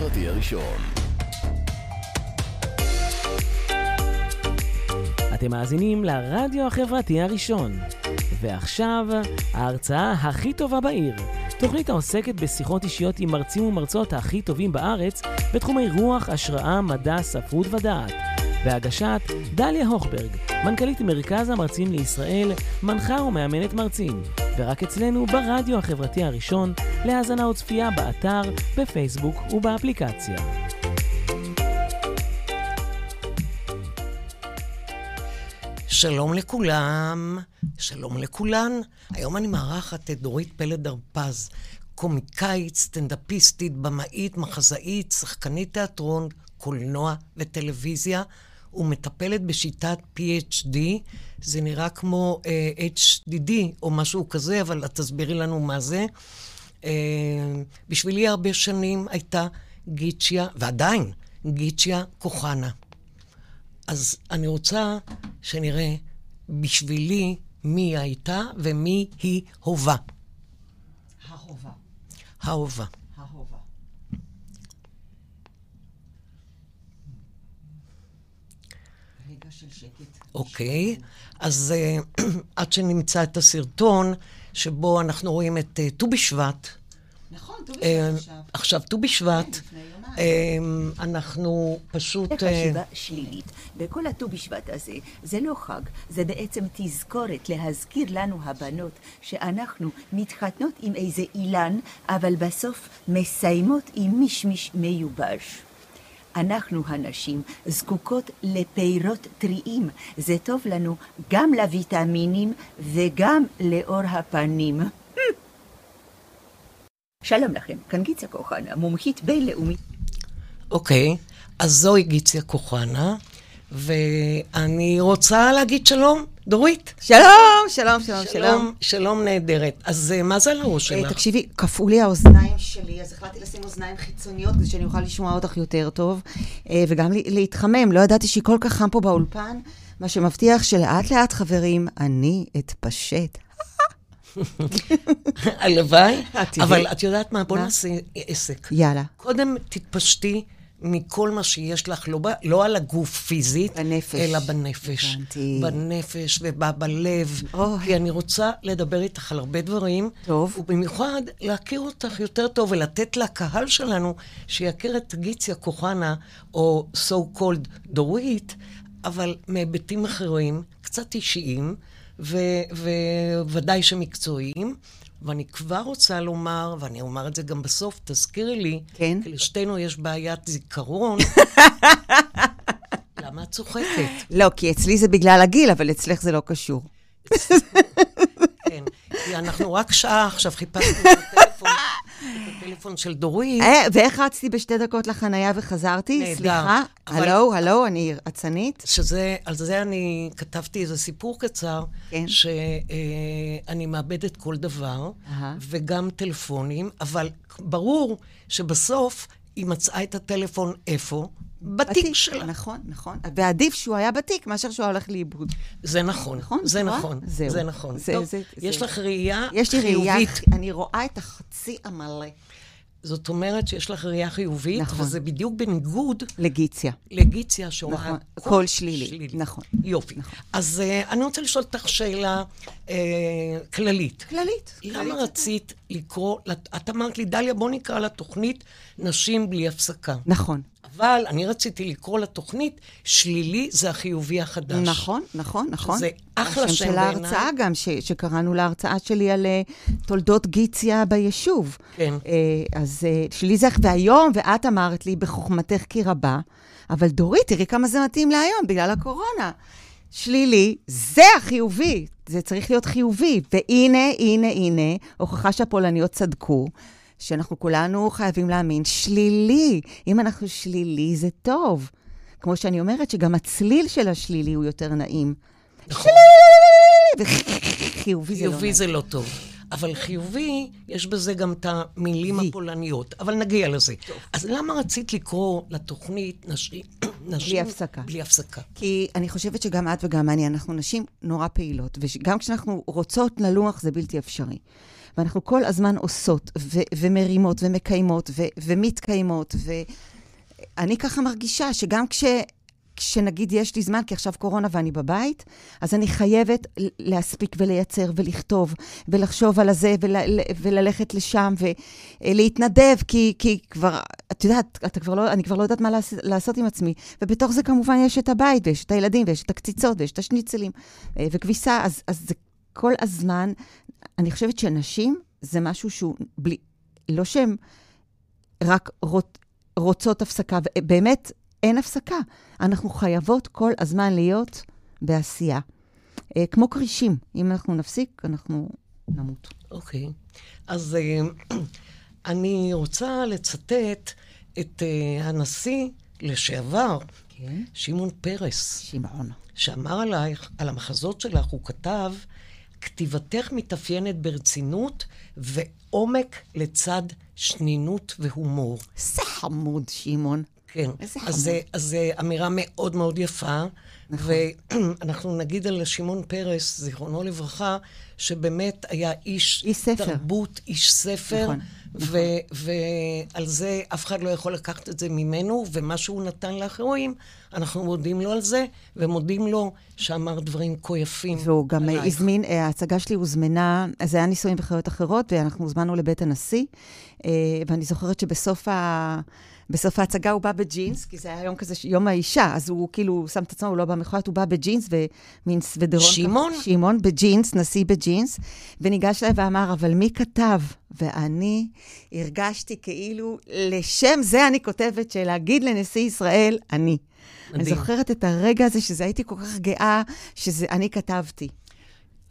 החברתי הראשון. אתם מאזינים לרדיו החברתי הראשון. ועכשיו, ההרצאה הכי טובה בעיר. תוכנית העוסקת בשיחות אישיות עם מרצים ומרצות הכי טובים בארץ בתחומי רוח, השראה, מדע, ספרות ודעת. בהגשת דליה הוכברג, מנכ"לית מרכז המרצים לישראל, מנחה ומאמנת מרצים. ורק אצלנו ברדיו החברתי הראשון, להאזנה וצפייה באתר, בפייסבוק ובאפליקציה. שלום לכולם, שלום לכולן. היום אני מארחת את דורית פלד הרפז, קומיקאית, סטנדאפיסטית, במאית, מחזאית, שחקנית תיאטרון, קולנוע וטלוויזיה, ומטפלת בשיטת PhD. זה נראה כמו uh, אה, HDD או משהו כזה, אבל את תסבירי לנו מה זה. Uh, בשבילי הרבה שנים הייתה גיצ'יה, ועדיין, גיצ'יה כוחנה. אז אני רוצה שנראה בשבילי מי הייתה ומי היא הובה. ההובה. ההובה. ההובה. רגע של שקט. אוקיי, אז uh, עד שנמצא את הסרטון שבו אנחנו רואים את uh, ט"ו בשבט. נכון, ט"ו uh, בשבט עכשיו. עכשיו ט"ו בשבט. כן, אנחנו פשוט... זה אה, חשיבה שלילית. וכל הט"ו בשבט הזה, זה לא חג, זה בעצם תזכורת להזכיר לנו הבנות שאנחנו מתחתנות עם איזה אילן, אבל בסוף מסיימות עם מישמיש מיובש. אנחנו הנשים זקוקות לפירות טריים, זה טוב לנו גם לויטמינים וגם לאור הפנים. שלום לכם, כאן גיצה כוחנה, מומחית בינלאומית. אוקיי, אז זוהי גיציה כוחנה, ואני רוצה להגיד שלום, דורית. שלום, שלום, שלום, שלום. שלום, שלום נהדרת. אז אה, מה זה על הראש אה, שלך? תקשיבי, קפאו לי האוזניים שלי, אז החלטתי לשים אוזניים חיצוניות כדי שאני אוכל לשמוע אותך יותר טוב, אה, וגם לה- להתחמם. לא ידעתי שכל כך חם פה באולפן, מה שמבטיח שלאט לאט, חברים, אני אתפשט. הלוואי. אבל את יודעת מה? בוא? נעשה עסק. יאללה. קודם תתפשטי מכל מה שיש לך, לא, ב- לא על הגוף פיזית, בנפש. אלא בנפש. הבנתי. בנפש ובלב. כי אני רוצה לדבר איתך על הרבה דברים. טוב. ובמיוחד להכיר אותך יותר טוב ולתת לקהל שלנו שיכיר את גיציה כוחנה, או so called דורית, אבל מהיבטים אחרים, קצת אישיים, ו- וודאי שמקצועיים. ואני כבר רוצה לומר, ואני אומר את זה גם בסוף, תזכירי לי, כן. כי לשתינו יש בעיית זיכרון. למה את צוחקת? לא, כי אצלי זה בגלל הגיל, אבל אצלך זה לא קשור. כן, כי אנחנו רק שעה עכשיו חיפשנו את הטלפון, את הטלפון של דורית. אה, ואיך רצתי בשתי דקקות לחנייה וחזרתי? נהדר. סליחה? אבל- הלו, הלו, אני אצנית? שזה, על זה אני כתבתי איזה סיפור קצר, כן. שאני מאבדת כל דבר. וגם טלפונים, אבל ברור שבסוף היא מצאה את הטלפון איפה? בתיק שלה. נכון, נכון. ועדיף שהוא היה בתיק מאשר שהוא הולך לאיבוד. זה נכון, נכון, זה רואה? נכון, זהו. זה נכון. זה- טוב, זה- יש זה- לך ראייה יש לי ראייה, חיובית. אני רואה את החצי המלא. זאת אומרת שיש לך ראייה חיובית, נכון. וזה בדיוק בניגוד לגיציה. לגיציה שאומרת... נכון, הכל שלילי, נכון. יופי. אז uh, אני רוצה לשאול אותך שאלה uh, כללית. כללית. למה רצית לקרוא, את אמרת לי, דליה, בוא נקרא לתוכנית נשים בלי הפסקה. נכון. אבל אני רציתי לקרוא לתוכנית, שלילי זה החיובי החדש. נכון, נכון, נכון. זה אחלה השם שם של בעיניי. ההרצאה גם, ש, שקראנו להרצאה שלי על אה, תולדות גיציה ביישוב. כן. אה, אז אה, שלי זה, והיום, ואת אמרת לי בחוכמתך כי רבה, אבל דורית, תראי כמה זה מתאים להיום, בגלל הקורונה. שלילי, זה החיובי, זה צריך להיות חיובי. והנה, הנה, הנה, הוכחה שהפולניות צדקו, שאנחנו כולנו חייבים להאמין, שלילי. אם אנחנו שלילי, זה טוב. כמו שאני אומרת, שגם הצליל של השלילי הוא יותר נעים. נכון. וחיובי זה לא חיובי נעים. זה לא טוב. אבל חיובי, יש בזה גם את המילים. הפולניות. אבל נגיע לזה. אז למה רצית לקרוא לתוכנית נשים... נשים בלי הפסקה. בלי הפסקה. כי אני חושבת שגם את וגם אני, אנחנו נשים נורא פעילות, וגם כשאנחנו רוצות ללוח זה בלתי אפשרי. ואנחנו כל הזמן עושות, ו- ומרימות, ומקיימות, ו- ומתקיימות, ואני ככה מרגישה שגם כש... כשנגיד יש לי זמן, כי עכשיו קורונה ואני בבית, אז אני חייבת להספיק ולייצר ולכתוב ולחשוב על הזה ול, וללכת לשם ולהתנדב, כי, כי כבר, את יודעת, אתה כבר לא, אני כבר לא יודעת מה לעשות, עם עצמי. ובתוך זה כמובן יש את הבית ויש את הילדים ויש את הקציצות ויש את השניצלים אה, וכביסה, אז, אז זה כל הזמן, אני חושבת שנשים זה משהו שהוא בלי, לא שהן רק רוצ, רוצות הפסקה, באמת אין הפסקה. אנחנו חייבות כל הזמן להיות בעשייה. אה, כמו כרישים, אם אנחנו נפסיק, אנחנו נמות. אוקיי. Okay. אז אה, אני רוצה לצטט את אה, הנשיא לשעבר, okay. כן. שמעון פרס. שמעון. שאמר עלייך, על המחזות שלך, הוא כתב, כתיבתך מתאפיינת ברצינות ועומק לצד שנינות והומור. זה חמוד, שמעון. כן. איזה. אז זו אמירה מאוד מאוד יפה. נכון. ואנחנו נגיד על שמעון פרס, זיכרונו לברכה, שבאמת היה איש, איש ספר. תרבות, איש ספר. נכון. נכון. ועל זה אף אחד לא יכול לקחת את זה ממנו, ומה שהוא נתן לאחרים, אנחנו מודים לו על זה, ומודים לו שאמר דברים כה יפים והוא גם עלייך. הזמין, אה, ההצגה שלי הוזמנה, זה היה נישואים בחיות אחרות, ואנחנו הוזמנו לבית הנשיא, אה, ואני זוכרת שבסוף ה... בסוף ההצגה הוא בא בג'ינס, כי זה היה יום כזה, יום האישה, אז הוא כאילו שם את עצמו, הוא לא בא מחויט, הוא בא בג'ינס, ומין סוודרון. שמעון? שמעון בג'ינס, נשיא בג'ינס, וניגש אליי ואמר, אבל מי כתב? ואני הרגשתי כאילו, לשם זה אני כותבת, שלהגיד לנשיא ישראל, אני. מדהים. אני זוכרת את הרגע הזה, שזה הייתי כל כך גאה, שזה אני כתבתי.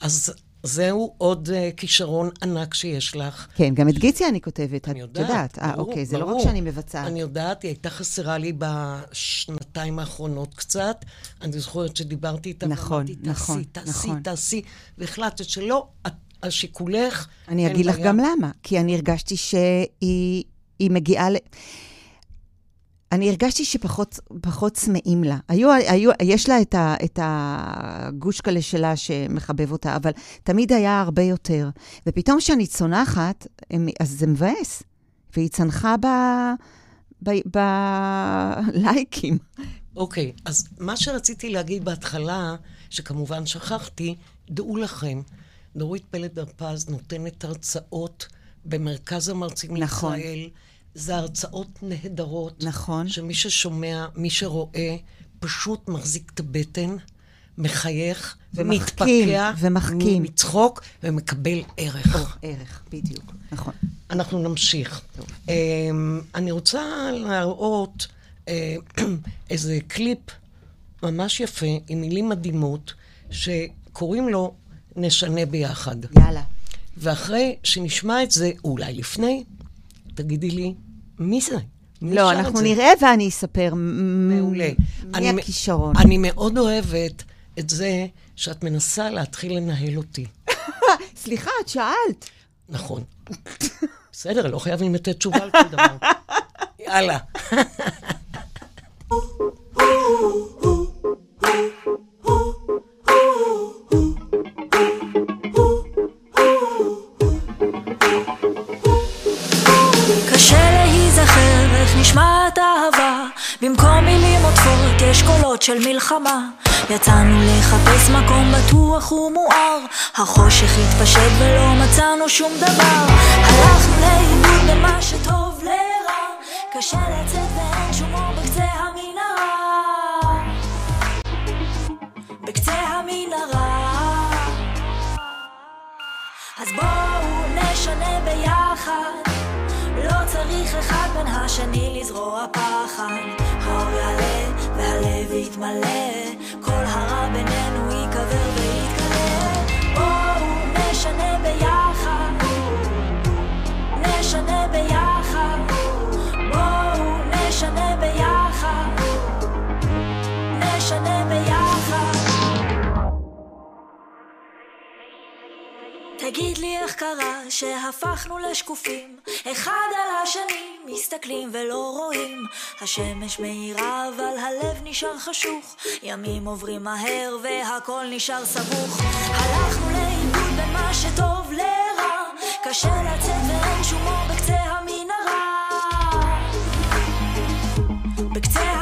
אז זהו עוד uh, כישרון ענק שיש לך. כן, גם את גיצי אני כותבת, אני יודעת. יודעת. אה, אוקיי, זה ברור. לא רק שאני מבצעת. אני יודעת, היא הייתה חסרה לי בשנתיים האחרונות קצת. אני זוכרת שדיברתי איתה, נכון, ואמרתי, נכון, תעשי, תעשי, נכון. תעשי, והחלטת שלא, על שיקולך. אני אגיד לך גם למה. כי אני הרגשתי שהיא מגיעה ל... אני הרגשתי שפחות צמאים לה. היו, היו, יש לה את, ה, את הגושקלה שלה שמחבב אותה, אבל תמיד היה הרבה יותר. ופתאום כשאני צונחת, אז זה מבאס. והיא צנחה בלייקים. אוקיי, okay, אז מה שרציתי להגיד בהתחלה, שכמובן שכחתי, דעו לכם, דורית פלד הרפז נותנת הרצאות במרכז המרצים נכון. לישראל. זה הרצאות נהדרות. נכון. שמי ששומע, מי שרואה, פשוט מחזיק את הבטן, מחייך, ומתפקע, ומחכים, מצחוק, ומקבל ערך. או, ערך, בדיוק, נכון. אנחנו נמשיך. אמ, אני רוצה להראות אה, איזה קליפ ממש יפה, עם מילים מדהימות, שקוראים לו נשנה ביחד. יאללה. ואחרי שנשמע את זה, אולי לפני, תגידי לי, מי זה? מי לא, אנחנו נראה ואני אספר. מעולה. מי אני, הכישרון? אני מאוד אוהבת את זה שאת מנסה להתחיל לנהל אותי. סליחה, את שאלת. נכון. בסדר, לא חייבים לתת תשובה על כל דבר. יאללה. במקום מילים עוטפות יש קולות של מלחמה. יצאנו לחפש מקום בטוח ומואר, החושך התפשט ולא מצאנו שום דבר. הלכנו לאיבוד במה שטוב לרע, קשה לצאת ואין שום אור בקצה המנהרה. בקצה המנהרה. אז בואו נשנה ביחד. צריך אחד בין השני לזרוע פחד. האור יעלה והלב יתמלא, כל הרע בינינו ייקבר ויתקלה. בואו נשנה ביחד, נשנה ביחד, בואו נשנה ביחד, תגיד לי איך קרה שהפכנו לשקופים. אחד על השני מסתכלים ולא רואים. השמש מאירה אבל הלב נשאר חשוך. ימים עוברים מהר והכל נשאר סבוך. הלכנו לאיבוד בין מה שטוב לרע. קשה לצאת ואין שום אור בקצה המנהרה. בקצה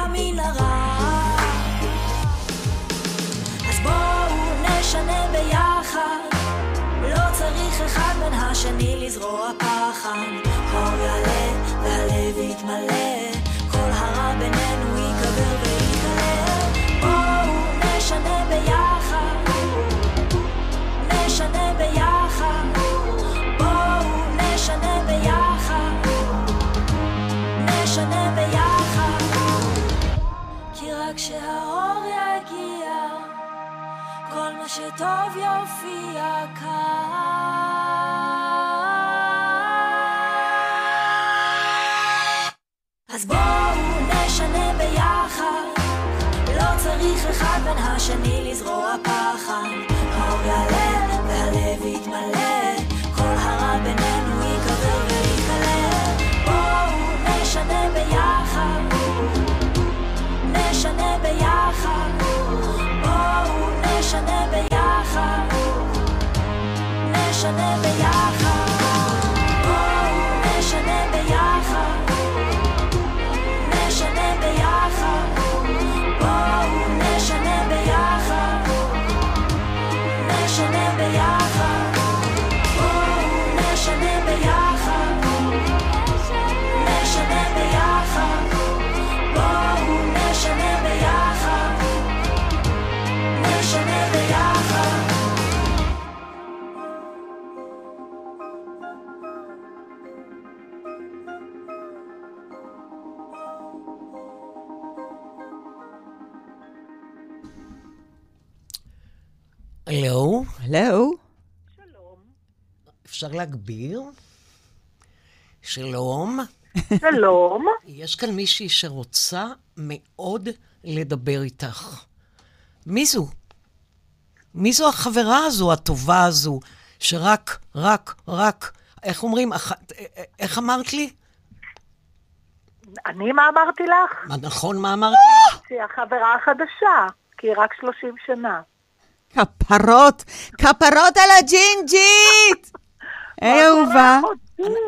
השני לזרוע פחד. האור יעלה והלב יתמלא, צריך אחד בין הלו, הלו? אפשר להגביר? שלום. שלום. יש כאן מישהי שרוצה מאוד לדבר איתך. מי זו? מי זו החברה הזו, הטובה הזו, שרק, רק, רק, איך אומרים, אח, איך אמרת לי? אני, מה אמרתי לך? מה, נכון, מה אמרת? שהיא החברה החדשה, כי היא רק 30 שנה. כפרות, כפרות על הג'ינג'ית! היי, אהובה.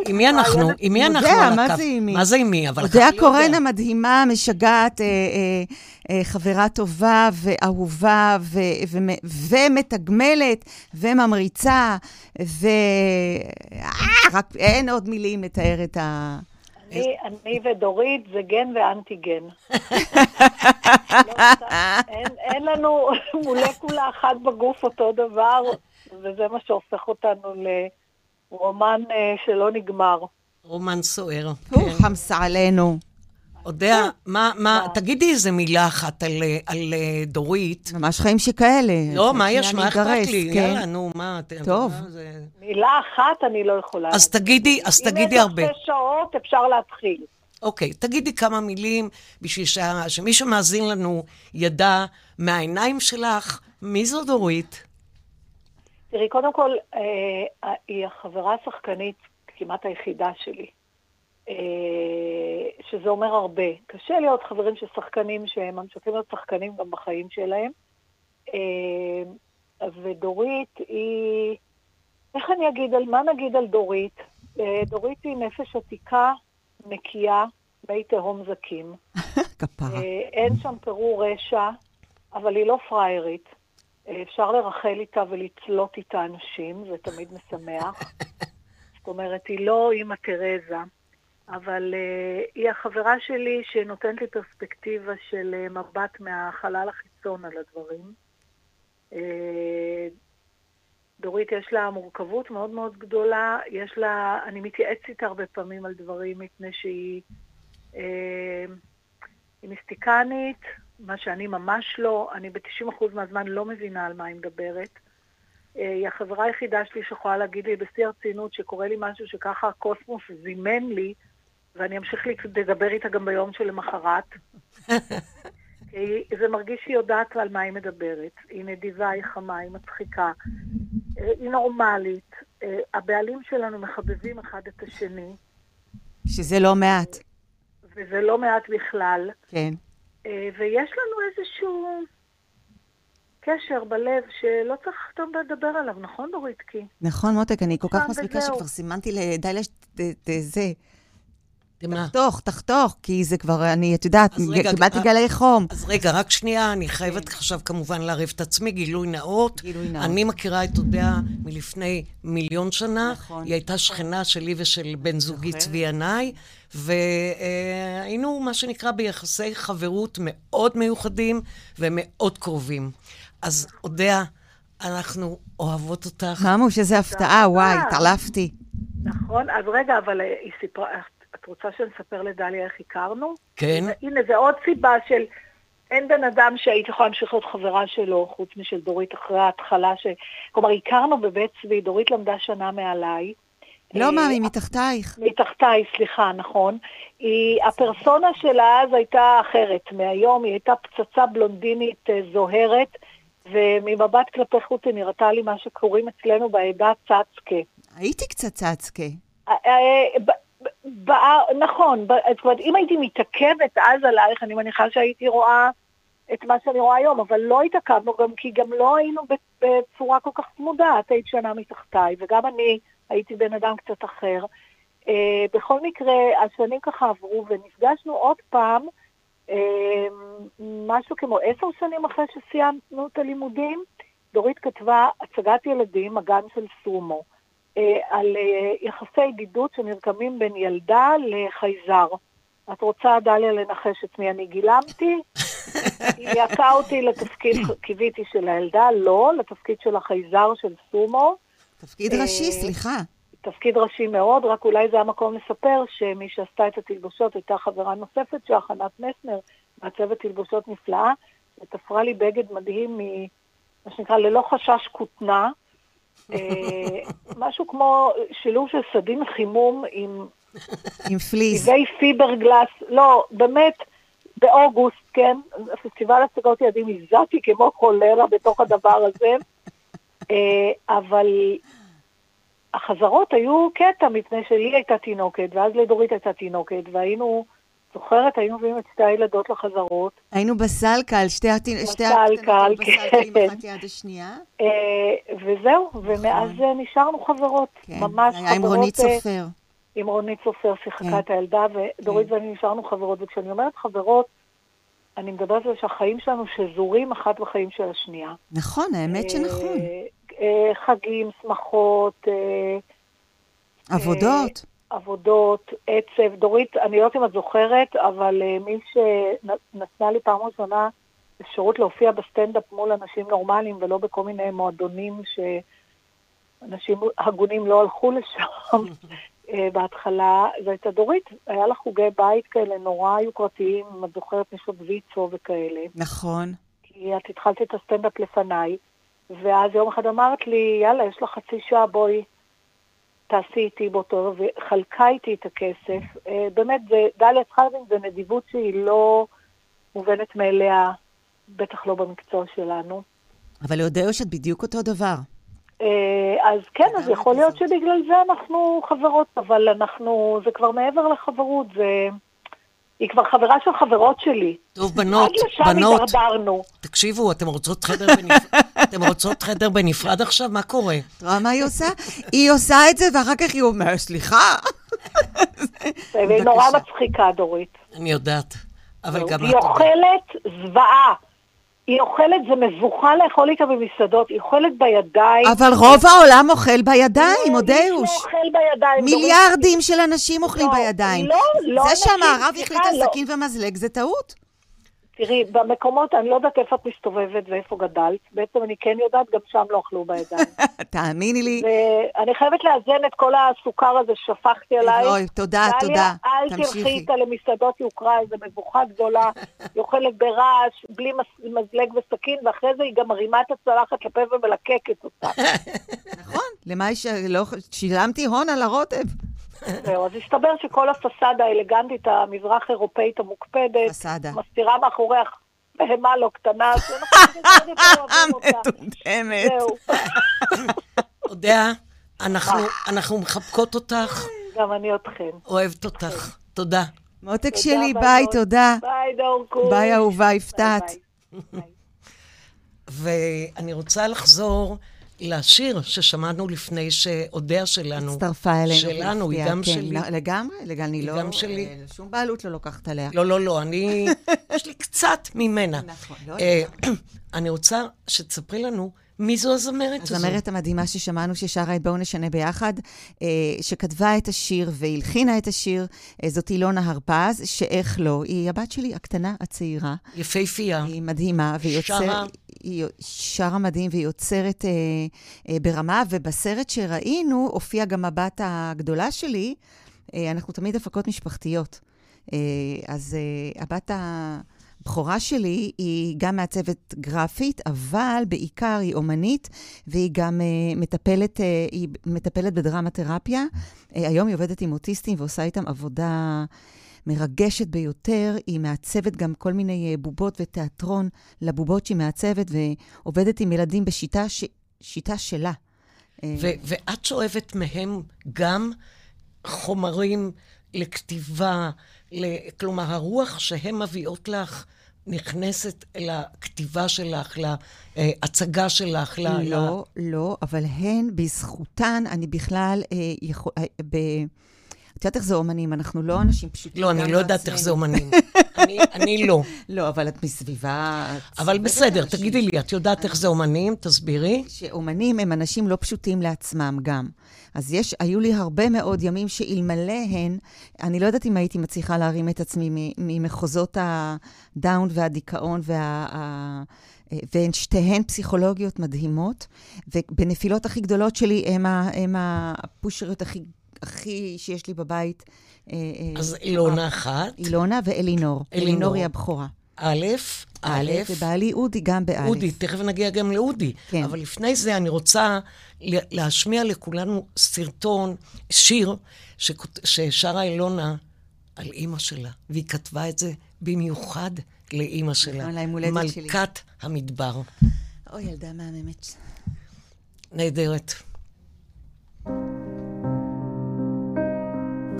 עם מי אנחנו? עם מי אנחנו יודע, על מה הקו? זה עם מי? מה זה עם מי? אבל הקהל יודע. קורן המדהימה, משגעת, אה, אה, אה, חברה טובה ואהובה ו- ו- ומתגמלת וממריצה, ו... אה, רק אין עוד מילים לתאר את ה... אני, אני ודורית זה גן ואנטיגן. לא, אין, אין לנו מולקולה אחת בגוף אותו דבר, וזה מה שהופך אותנו לרומן אה, שלא נגמר. רומן סוער. הוא כן. חמסה עלינו. אודיה, מה, מה, תגידי איזה מילה אחת על, אה, על אה, דורית. ממש חיים שכאלה. לא, מה יש? מה אכפת לי? כן. יאללה, נו, מה? ת- טוב. מה זה- מילה אחת אני לא יכולה. אז תגידי, אז תגידי הרבה. אם יש לך שש שעות, אפשר להתחיל. אוקיי, תגידי כמה מילים בשביל שה- שמי שמאזין לנו ידע מהעיניים שלך מי זו דורית. תראי, קודם כל, אה, היא החברה השחקנית כמעט היחידה שלי. אה, שזה אומר הרבה. קשה להיות חברים של שחקנים שהם ממשיכים להיות שחקנים גם בחיים שלהם. אה, ודורית היא... איך אני אגיד, על מה נגיד על דורית? אה, דורית היא נפש עתיקה, נקייה, מי תהום זקים. כפרה. אה, אין שם פירור רשע, אבל היא לא פריירית. אה, אפשר לרחל איתה ולצלות איתה אנשים, זה תמיד משמח. זאת אומרת, היא לא אימא תרזה, אבל uh, היא החברה שלי שנותנת לי פרספקטיבה של uh, מבט מהחלל החיצון על הדברים. Uh, דורית, יש לה מורכבות מאוד מאוד גדולה, יש לה, אני מתייעצת איתה הרבה פעמים על דברים, מפני שהיא אה, מיסטיקנית, מה שאני ממש לא, אני ב-90% מהזמן לא מבינה על מה היא מדברת. היא החברה היחידה שלי שיכולה להגיד לי בשיא הרצינות שקורה לי משהו שככה הקוסמוס זימן לי, ואני אמשיך לדבר איתה גם ביום שלמחרת. כי זה מרגיש שהיא יודעת על מה היא מדברת. היא נדיבה, היא חמה, היא מצחיקה, אה, היא נורמלית. אה, הבעלים שלנו מחבבים אחד את השני, שזה לא מעט. וזה לא מעט בכלל. כן. אה, ויש לנו איזשהו... קשר בלב שלא צריך טוב לדבר עליו, נכון, דורית? כי... נכון, מותק, אני כל כך מספיקה. שכבר סימנתי לדליה שת- ת- זה. מה? תחתוך, תחתוך, כי זה כבר, אני, את יודעת, קיבלתי אה, גלי חום. אז רגע, רק שנייה, אני חייבת עכשיו כמובן לערב את עצמי, גילוי נאות. גילוי נאות. אני מכירה את אודיה מלפני מיליון שנה. נכון. היא הייתה שכנה שלי ושל בן זוגי. צבי ינאי, והיינו, מה שנקרא, ביחסי חברות מאוד מיוחדים ומאוד קרובים. אז אודיה, אנחנו אוהבות אותך. ממוש, איזה הפתעה. וואי, התעלפתי. נכון, אז רגע, אבל היא סיפרה, את רוצה שנספר לדליה איך הכרנו? כן? הנה, זו עוד סיבה של... אין בן אדם שהיית יכולה להמשיך להיות חברה שלו, חוץ משל דורית אחרי ההתחלה ש... כלומר, הכרנו בבית צבי, דורית למדה שנה מעליי. לא, אה, מאמי, מתחתייך. מתחתיי, סליחה, נכון. היא, הפרסונה שלה אז הייתה אחרת מהיום, היא הייתה פצצה בלונדינית אה, זוהרת, וממבט כלפי חוץ היא נראתה לי מה שקוראים אצלנו בעדה צצקה. הייתי קצת צצקה. אה, אה, ב- ב- ב- נכון, זאת אומרת, אם הייתי מתעכבת אז עלייך, אני מניחה שהייתי רואה את מה שאני רואה היום, אבל לא התעכבנו גם כי גם לא היינו בצורה כל כך צמודה, את היית שנה מתחתיי, וגם אני הייתי בן אדם קצת אחר. אה, בכל מקרה, השנים ככה עברו ונפגשנו עוד פעם, אה, משהו כמו עשר שנים אחרי שסיימנו את הלימודים, דורית כתבה הצגת ילדים, הגן של סומו. אה, על אה, יחסי ידידות שנרקמים בין ילדה לחייזר. את רוצה, דליה, לנחש את מי אני גילמתי? היא יעקה אותי לתפקיד, קיוויתי של הילדה, לא, לתפקיד של החייזר של סומו. תפקיד אה, ראשי, סליחה. תפקיד ראשי מאוד, רק אולי זה המקום לספר שמי שעשתה את התלבושות הייתה חברה נוספת שלה, חנת מסנר, מעצבת תלבושות נפלאה, ותפרה לי בגד מדהים מ... מה שנקרא, ללא חשש כותנה. אה, משהו כמו שילוב של סדין חימום עם עם פליז. צבעי פיברגלס, לא, באמת, באוגוסט, כן, פסטיבל הצגות ילדים, הזעתי כמו קולרה בתוך הדבר הזה, אה, אבל החזרות היו קטע, מפני שלי הייתה תינוקת, ואז לדורית הייתה תינוקת, והיינו, זוכרת, היינו מביאים את שתי הילדות לחזרות, היינו בסלקל, שתי הקטנות בסלקל עם כן. אחת יד השנייה. אה, וזהו, ומאז אה, נשארנו חברות, כן, ממש זה היה עם חברות, רונית אה, סופר. עם רונית סופר שיחקה כן. את הילדה, ודורית ואני נשארנו חברות, וכשאני אומרת חברות, אני מדברת על שהחיים שלנו שזורים אחת בחיים של השנייה. נכון, האמת שנכון. אה, אה, חגים, שמחות, עבודות. עבודות, עצב. דורית, אני לא יודעת אם את זוכרת, אבל אה, מי שנתנה לי פעם ראשונה אפשרות להופיע בסטנדאפ מול אנשים נורמליים ולא בכל מיני מועדונים שאנשים הגונים לא הלכו לשם אה, בהתחלה, זו הייתה דורית. היה לה חוגי בית כאלה נורא יוקרתיים, אם את זוכרת נשות ויצו וכאלה. נכון. כי את התחלת את הסטנדאפ לפניי, ואז יום אחד אמרת לי, יאללה, יש לך חצי שעה, בואי תעשי איתי באותו, וחלקה איתי את הכסף. אה, באמת, דליה להבין, זה נדיבות שהיא לא מובנת מאליה, בטח לא במקצוע שלנו. אבל להודיע שאת בדיוק אותו דבר. אה, אז כן, אז יכול להיות. שבגלל זה אנחנו חברות, אבל אנחנו, זה כבר מעבר לחברות, זה... היא כבר חברה של חברות שלי. טוב, בנות, עד לשם בנות, הידרדרנו. תקשיבו, אתם רוצות חדר בנפרד? אתם רוצות חדר בנפרד עכשיו? מה קורה? את רואה מה היא עושה? היא עושה את זה, ואחר כך היא אומרת, סליחה. והיא נורא. מצחיקה, דורית. אני יודעת. אבל גם היא. אוכלת זוועה. היא אוכלת, זה מבוכה לאכול איתה במסעדות, היא אוכלת בידיים. אבל רוב העולם אוכל בידיים, לא, אודאוש. מישהו אוכל בידיים. מיליארדים של אנשים אוכלים לא, בידיים. לא, לא זה שהמערב החליט על לא. סכין ומזלג זה טעות. תראי, במקומות, אני לא יודעת איפה את מסתובבת ואיפה גדלת, בעצם אני כן יודעת, גם שם לא אכלו בידיים. תאמיני לי. ואני חייבת לאזן את כל הסוכר הזה ששפכתי עלייך. אוי, תודה, תודה. דליה, אל תלכי. איתה למסעדות יוקרה, זו מבוכה גדולה. היא אוכלת ברעש, בלי מזלג וסכין, ואחרי זה היא גם מרימה את הצלחת לפה ומלקקת אותה. נכון, למה היא ש... לא... שילמתי הון על הרוטב. זהו, אז הסתבר שכל הפסאדה האלגנטית המזרח אירופאית המוקפדת, פסאדה. מסתירה מאחוריה בהמה לא קטנה, שאנחנו קצת יותר אוהבים אותה. מטומטמת. זהו, אודיה, אנחנו, אנחנו מחבקות אותך, גם אני אתכן. אוהבת אותך. תודה. מותק שלי, ביי. תודה. ביי, דורקו. ביי, אהובה, יפתי. ואני רוצה לחזור לשיר ששמענו לפני שאודיה שלנו. הצטרפה אלינו. שלנו, היא גם כן, שלי. לגמרי, לגמרי, אני היא לא... גם שלי. אה, שום בעלות לא לוקחת עליה. לא, לא, לא, אני... יש לי קצת ממנה. נכון, לא אה, אני רוצה שתספרי לנו מי זו הזמרת הזאת. הזמרת המדהימה ששמענו ששרה את בואו נשנה ביחד, אה, שכתבה את השיר והלחינה את השיר, זאת אילונה הרפז, שאיך לא, היא הבת שלי הקטנה, הצעירה. יפהפייה. היא מדהימה, והיא יוצרת... שרה. היא שרה מדהים והיא יוצרת אה, אה, ברמה, ובסרט שראינו הופיעה גם הבת הגדולה שלי. אה, אנחנו תמיד הפקות משפחתיות. אה, אז אה, הבת הבכורה שלי היא גם מעצבת גרפית, אבל בעיקר היא אומנית, והיא גם אה, מטפלת, אה, היא מטפלת בדרמה תרפיה. אה, היום היא עובדת עם אוטיסטים ועושה איתם עבודה... מרגשת ביותר, היא מעצבת גם כל מיני אה, בובות ותיאטרון לבובות שהיא מעצבת, ועובדת עם ילדים בשיטה ש... שיטה שלה. אה, ו- ואת שואבת מהם גם חומרים לכתיבה, כלומר, הרוח שהן מביאות לך נכנסת לכתיבה שלך, להצגה שלך, ל... ל- לא, לא, אבל הן, בזכותן, אני בכלל אה, יכול... אה, ב... את יודעת איך זה אומנים, אנחנו לא אנשים פשוטים. לא, אני לא יודעת איך. זה אומנים. אני, לא. לא, אבל את מסביבה... אבל בסדר. תגידי לי, את יודעת איך זה אומנים? תסבירי. שאומנים הם אנשים לא פשוטים לעצמם גם. אז יש, היו לי הרבה מאוד ימים שאלמלא הן, אני לא יודעת אם הייתי מצליחה להרים את עצמי ממחוזות הדאון והדיכאון וה... והן שתיהן פסיכולוגיות מדהימות, ובנפילות הכי גדולות שלי הם, ה, הם הפושריות הכי, הכי שיש לי בבית. אה, אה, אז אילונה אחת, אילונה ואלינור. אלינור. היא הבכורה. א', א', ובעלי אודי גם באלף. אודי, תכף נגיע גם לאודי. כן. אבל לפני זה אני רוצה להשמיע לכולנו סרטון, שיר, ששרה אילונה על אימא שלה, והיא כתבה את זה במיוחד לאימא שלה. נכון, ליום הולדת שלי. מלכת המדבר. אוי, ילדה מהממת. נהדרת.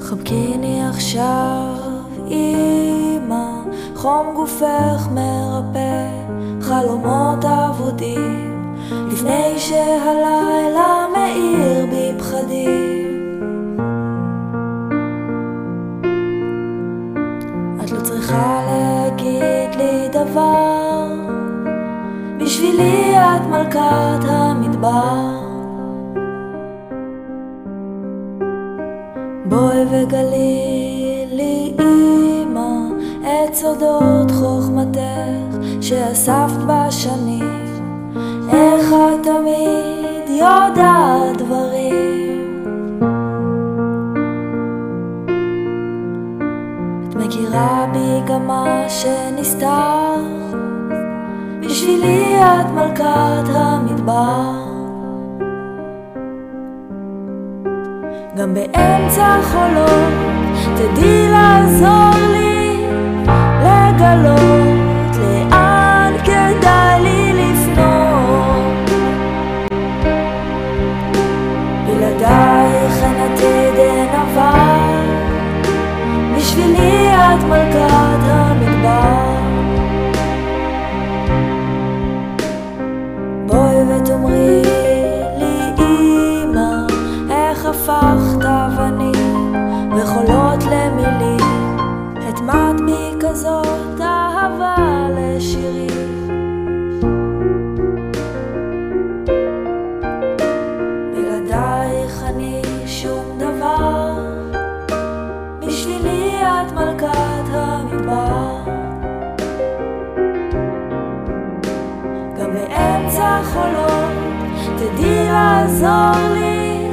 חבקיני עכשיו, אמא, חום גופך מרפא, חלומות אבודים, לפני שהלילה מאיר בי פחדים. את לא צריכה להגיד לי דבר, בשבילי את מלכת המדבר. בואי וגלי לי אמא את סודות חוכמתך שאספת בשנים. איך את תמיד יודעת דברים? את מכירה בי גם מה שנסתר. בשבילי את מלכת המדבר גם באמצע חולות תדעי לעזור לי לגלות לאן כדאי לי לפנות. בלעדייך אין עתיד אין עבר. בשבילי את מלכת לעזור לי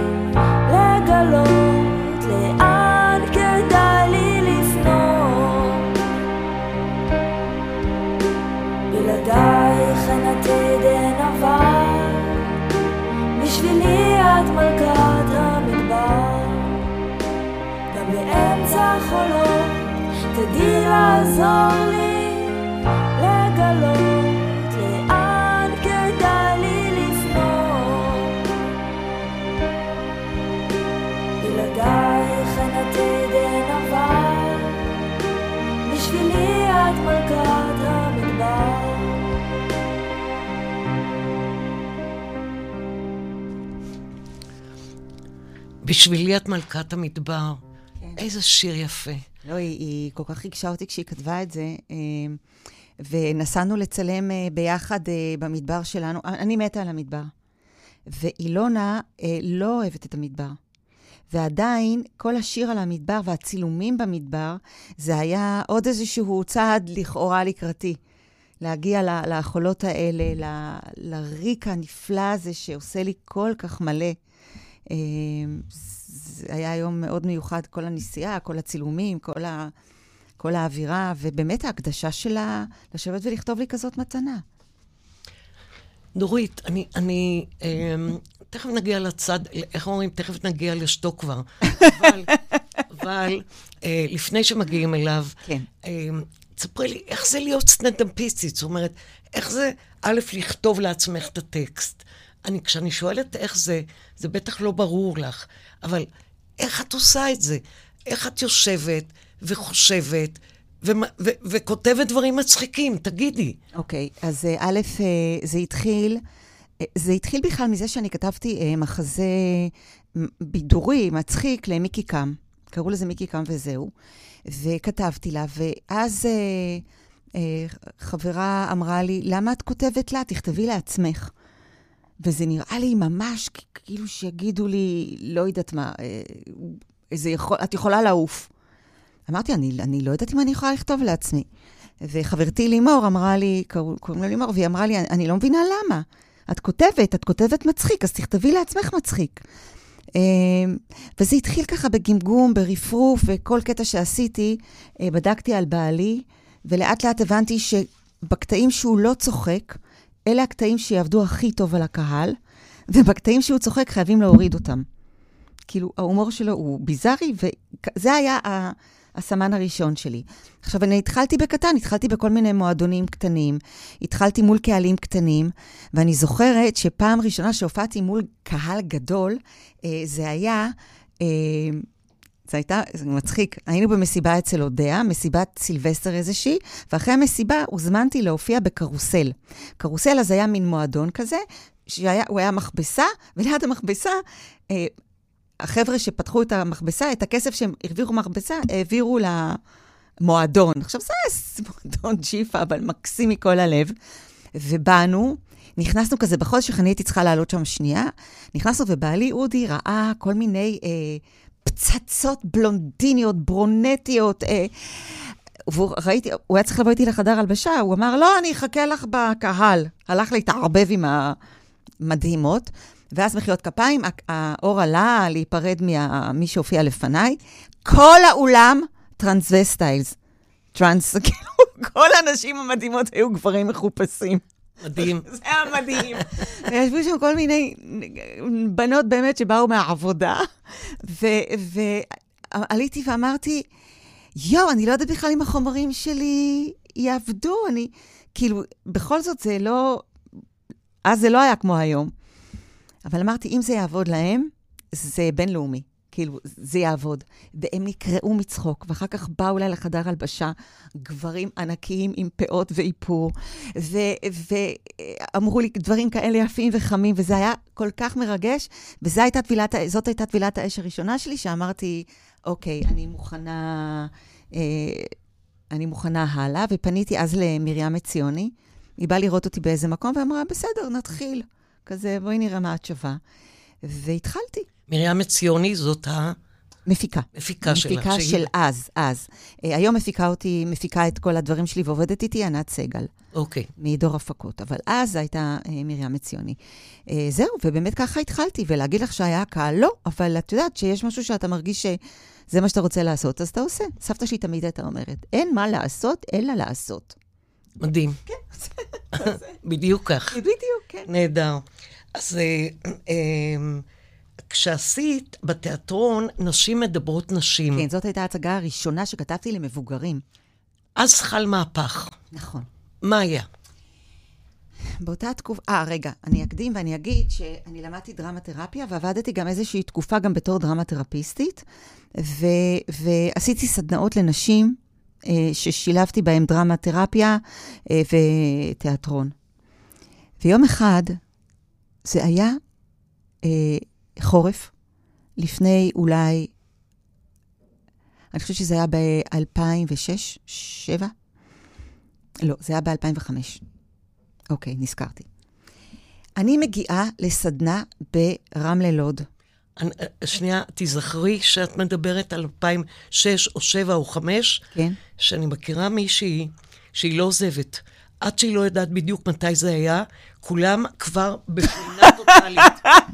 לגלות לאן כדאי לי לפנות בלעדייך אין עתיד אין עבר. בשבילי את מלכת המדבר. גם באמצע חולות תדעי לעזור לי לגלות בשבילי את מלכת המדבר. כן. איזה שיר יפה. לא, היא, היא כל כך ריגשה אותי כשהיא כתבה את זה. אה, ונסענו לצלם אה, ביחד אה, במדבר שלנו. אני מתה על המדבר. ואילונה לא אוהבת את המדבר. ועדיין, כל השיר על המדבר והצילומים במדבר, זה היה עוד איזשהו צעד לכאורה לקראתי. להגיע לחולות האלה, לריק הנפלא הזה שעושה לי כל כך מלא. זה היה יום מאוד מיוחד, כל הנסיעה, כל הצילומים, כל, ה, כל האווירה, ובאמת ההקדשה שלה לשבת ולכתוב לי כזאת מתנה. נורית, אני, אני אה, תכף נגיע לצד, איך אומרים? תכף נגיע לשתו כבר. אבל, אבל אה, לפני שמגיעים אליו, כן. אה, תספרי לי, איך זה להיות סטנדאפיסטית? זאת אומרת, איך זה, א', לכתוב לעצמך את הטקסט. אני, כשאני שואלת איך זה, זה בטח לא ברור לך, אבל איך את עושה את זה? איך את יושבת וחושבת ו- ו- וכותבת דברים מצחיקים? תגידי. אוקיי, okay, אז אה, א', אה, זה התחיל, אה, זה התחיל בכלל מזה שאני כתבתי מחזה בידורי, מצחיק, למיקי קם. קראו לזה מיקי קם וזהו. וכתבתי לה, ואז חברה אמרה לי, למה את כותבת לה? תכתבי לעצמך. וזה נראה לי ממש כאילו שיגידו לי, לא יודעת מה, אה, איזה יכול, את יכולה לעוף. אמרתי, אני, אני לא יודעת אם אני יכולה לכתוב לעצמי. וחברתי לימור אמרה לי, קוראים לה לימור, והיא אמרה לי, אני לא מבינה למה. את כותבת, את כותבת מצחיק, אז תכתבי לעצמך מצחיק. אה, וזה התחיל ככה בגמגום, ברפרוף, וכל קטע שעשיתי, אה, בדקתי על בעלי, ולאט לאט הבנתי שבקטעים שהוא לא צוחק, אלה הקטעים שיעבדו הכי טוב על הקהל, ובקטעים שהוא צוחק חייבים להוריד אותם. כאילו, ההומור שלו הוא ביזארי, וזה היה הסמן הראשון שלי. עכשיו, אני התחלתי בקטן, התחלתי בכל מיני מועדונים קטנים, התחלתי מול קהלים קטנים, ואני זוכרת שפעם ראשונה שהופעתי מול קהל גדול, אה, זה היה... אה, זה הייתה, זה מצחיק, היינו במסיבה אצל אודיה, מסיבת סילבסטר איזושהי, ואחרי המסיבה הוזמנתי להופיע בקרוסל. קרוסל אז היה מין מועדון כזה, שהוא היה מכבסה, וליד המכבסה, אה, החבר'ה שפתחו את המכבסה, את הכסף שהם הרוויחו מכבסה, העבירו למועדון. עכשיו, זה מועדון ג'יפה, אבל מקסים מכל הלב. ובאנו, נכנסנו כזה בחודש, אני הייתי צריכה לעלות שם שנייה, נכנסנו ובעלי אודי ראה כל מיני... אה, פצצות בלונדיניות, ברונטיות. אה, וראיתי, הוא היה צריך לבוא איתי לחדר הלבשה, הוא אמר, לא, אני אחכה לך בקהל. הלך להתערבב עם המדהימות, ואז מחיאות כפיים, האור עלה להיפרד ממי שהופיע לפניי. כל האולם transvestites. טרנס, כאילו, כל הנשים המדהימות היו גברים מחופשים. מדהים. זה היה מדהים. וישבו שם כל מיני בנות באמת שבאו מהעבודה, ועליתי ואמרתי, יואו, אני לא יודעת בכלל אם החומרים שלי יעבדו, אני... כאילו, בכל זאת זה לא... אז זה לא היה כמו היום. אבל אמרתי, אם זה יעבוד להם, זה בינלאומי. כאילו, זה יעבוד. והם נקרעו מצחוק, ואחר כך באו אליי לחדר הלבשה גברים ענקיים עם פאות ואיפור, ואמרו לי דברים כאלה יפים וחמים, וזה היה כל כך מרגש, וזאת הייתה טבילת, הייתה טבילת האש הראשונה שלי, שאמרתי, אוקיי, אני מוכנה, אה, אני מוכנה הלאה, ופניתי אז למרים עציוני. היא באה לראות אותי באיזה מקום, ואמרה, בסדר, נתחיל. כזה, בואי נראה מה את שווה. והתחלתי. מרים עציוני זאת ה... מפיקה. מפיקה שלה. מפיקה של אז, אז. Uh, היום מפיקה אותי, מפיקה את כל הדברים שלי ועובדת איתי ענת סגל. אוקיי. Okay. מדור הפקות. אבל אז הייתה uh, מרים עציוני. Uh, זהו, ובאמת ככה התחלתי, ולהגיד לך שהיה קהל, לא, אבל את יודעת שיש משהו שאתה מרגיש שזה מה שאתה רוצה לעשות, אז אתה עושה. סבתא שלי תמיד הייתה אומרת, אין מה לעשות, אלא לעשות. מדהים. כן. בדיוק כך. בדיוק, כן. נהדר. אז... Uh, uh, כשעשית בתיאטרון נשים מדברות נשים. כן, זאת הייתה ההצגה הראשונה שכתבתי למבוגרים. אז חל מהפך. נכון. מה היה? באותה תקופה, אה, רגע, אני אקדים ואני אגיד שאני למדתי דרמה תרפיה ועבדתי גם איזושהי תקופה גם בתור דרמה תרפיסטית, ו, ועשיתי סדנאות לנשים אה, ששילבתי בהן דרמה תרפיה אה, ותיאטרון. ויום אחד זה היה אה, חורף, לפני אולי, אני חושבת שזה היה ב-2006, 2007? לא, זה היה ב-2005. אוקיי, נזכרתי. אני מגיעה לסדנה ברמלה לוד. אני- שנייה, תיזכרי שאת מדברת על 2006 או 7 או 5, כן. שאני מכירה מישהי שהיא לא עוזבת. עד שהיא לא יודעת בדיוק מתי זה היה, כולם כבר בפינה טוטאלית.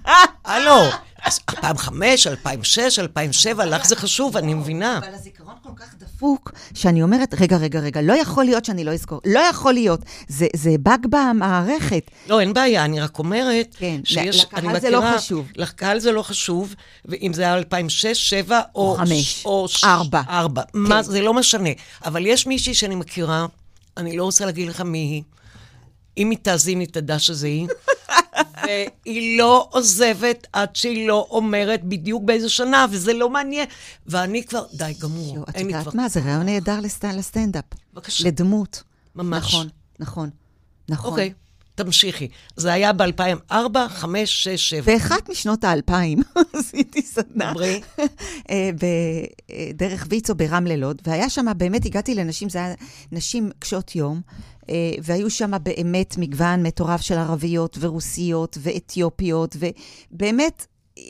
הלו, אז 2005, 2006, 2007, לך זה חשוב, אני מבינה. אבל הזיכרון כל כך דפוק, שאני אומרת, רגע, רגע, רגע, לא יכול להיות שאני לא אזכור. לא יכול להיות. זה, זה באג במערכת. לא, אין בעיה, אני רק אומרת כן, שיש... לקהל אני זה לא מכירה- חשוב. לקהל זה לא חשוב, ואם זה היה 2006, 7 או... או חמש. או ש- ארבע. ארבע. מה, זה לא משנה. אבל יש מישהי שאני מכירה, אני לא רוצה להגיד לך מי היא. אם היא תאזין, היא תדע שזה היא. והיא לא עוזבת עד שהיא לא אומרת בדיוק באיזה שנה, וזה לא מעניין. ואני כבר, די, גמור. יו, את אין לי יודעת כבר... מה? זה רעיון נהדר לסט- לסטנדאפ. בבקשה. לדמות. ממש. נכון, נכון, נכון. אוקיי, תמשיכי. זה היה ב-2004, 5, 6, 7. באחת משנות האלפיים עשיתי סדנה דברי. אה, ב- אה, ויצו ברמלה לוד, והיה שם, באמת הגעתי לנשים, זה היה נשים קשות יום, והיו שם באמת מגוון מטורף של ערביות ורוסיות ואתיופיות, ובאמת, אה,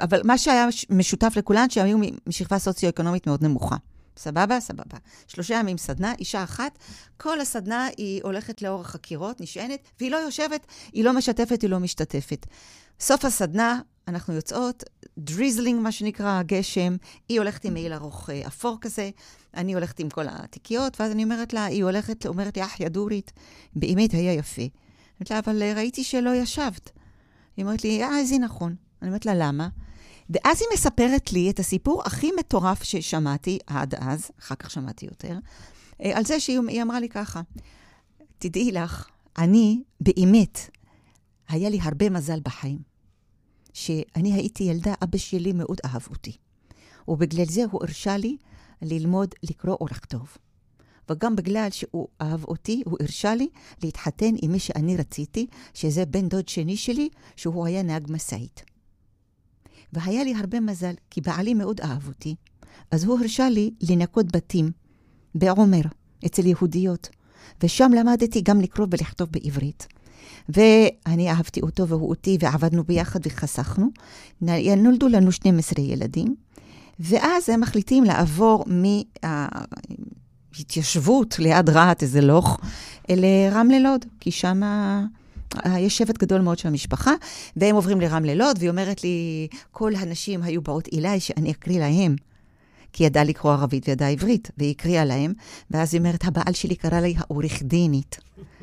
אבל מה שהיה מש- משותף לכולן, שהן היו משכבה סוציו-אקונומית מאוד נמוכה. סבבה? סבבה. שלושה ימים סדנה, אישה אחת, כל הסדנה היא הולכת לאורך חקירות, נשענת, והיא לא יושבת, היא לא משתפת, היא לא משתתפת. סוף הסדנה, אנחנו יוצאות, drizzling, מה שנקרא, גשם, היא הולכת עם מעיל ארוך אה, אפור כזה, אני הולכת עם כל התיקיות, ואז אני אומרת לה, היא הולכת, אומרת לי, אחיה דורית, באמת היה יפה. אומרת לה, אבל אה, ראיתי שלא ישבת. היא אומרת לי, אה, זה נכון. אני אומרת לה, למה? ואז היא מספרת לי את הסיפור הכי מטורף ששמעתי עד אז, אחר כך שמעתי יותר, אה, על זה שהיא היא אמרה לי ככה, תדעי לך, אני באמת, היה לי הרבה מזל בחיים. שאני הייתי ילדה, אבא שלי מאוד אהב אותי. ובגלל זה הוא הרשה לי ללמוד לקרוא ולכתוב. וגם בגלל שהוא אהב אותי, הוא הרשה לי להתחתן עם מי שאני רציתי, שזה בן דוד שני שלי, שהוא היה נהג משאית. והיה לי הרבה מזל, כי בעלי מאוד אהב אותי, אז הוא הרשה לי לנקות בתים בעומר, אצל יהודיות. ושם למדתי גם לקרוא ולכתוב בעברית. ואני אהבתי אותו והוא אותי, ועבדנו ביחד וחסכנו. נולדו לנו 12 ילדים, ואז הם מחליטים לעבור מההתיישבות ליד רהט, איזה לוך, לרמלה לוד, כי שם יש שבט גדול מאוד של המשפחה, והם עוברים לרמלה לוד, והיא אומרת לי, כל הנשים היו באות אליי שאני אקריא להם. כי ידעה לקרוא ערבית וידעה עברית, והיא הקריאה להם, ואז היא אומרת, הבעל שלי קרא לי העורך דינית.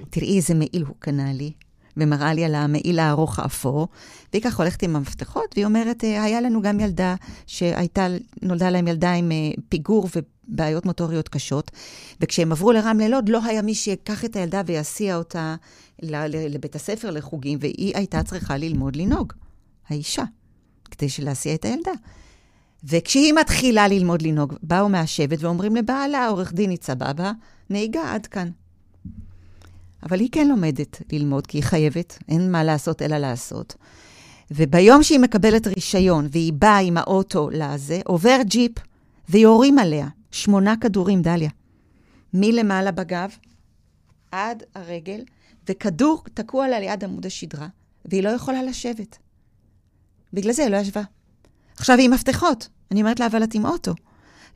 תראי איזה מעיל הוא קנה לי, ומראה לי על המעיל הארוך האפור, והיא ככה הולכת עם המפתחות, והיא אומרת, "אה, היה לנו גם ילדה שהייתה, נולדה להם ילדה עם אה, פיגור ובעיות מוטוריות קשות, וכשהם עברו לרמלה לוד, לא היה מי שיקח את הילדה ויסיע אותה לבית הספר לחוגים, והיא הייתה צריכה ללמוד לנהוג, האישה, כדי להסיע את הילדה. וכשהיא מתחילה ללמוד לנהוג, באו מהשבט ואומרים לבעלה, עורך דינית סבבה, נהיגה עד כאן. אבל היא כן לומדת ללמוד, כי היא חייבת, אין מה לעשות אלא לעשות. וביום שהיא מקבלת רישיון והיא באה עם האוטו לזה, עובר ג'יפ ויורים עליה שמונה כדורים, דליה. מלמעלה בגב עד הרגל, וכדור תקוע לה ליד עמוד השדרה, והיא לא יכולה לשבת. בגלל זה היא לא ישבה. עכשיו היא עם מפתחות. אני אומרת לה, אבל את עם אוטו.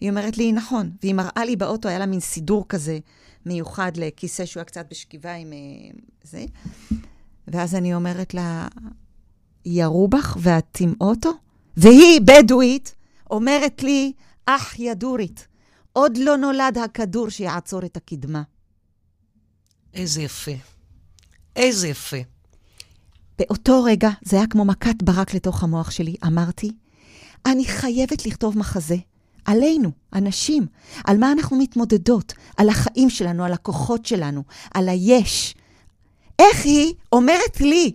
היא אומרת לי, נכון. והיא מראה לי באוטו, היה לה מין סידור כזה מיוחד לכיסא שהוא היה קצת בשכיבה עם אה, זה. ואז אני אומרת לה, ירו בך ואת עם אוטו? והיא, בדואית, אומרת לי, אח ידורית, עוד לא נולד הכדור שיעצור את הקדמה. איזה יפה. איזה יפה. באותו רגע, זה היה כמו מכת ברק לתוך המוח שלי, אמרתי, אני חייבת לכתוב מחזה. עלינו, הנשים, על מה אנחנו מתמודדות, על החיים שלנו, על הכוחות שלנו, על היש. איך היא אומרת לי,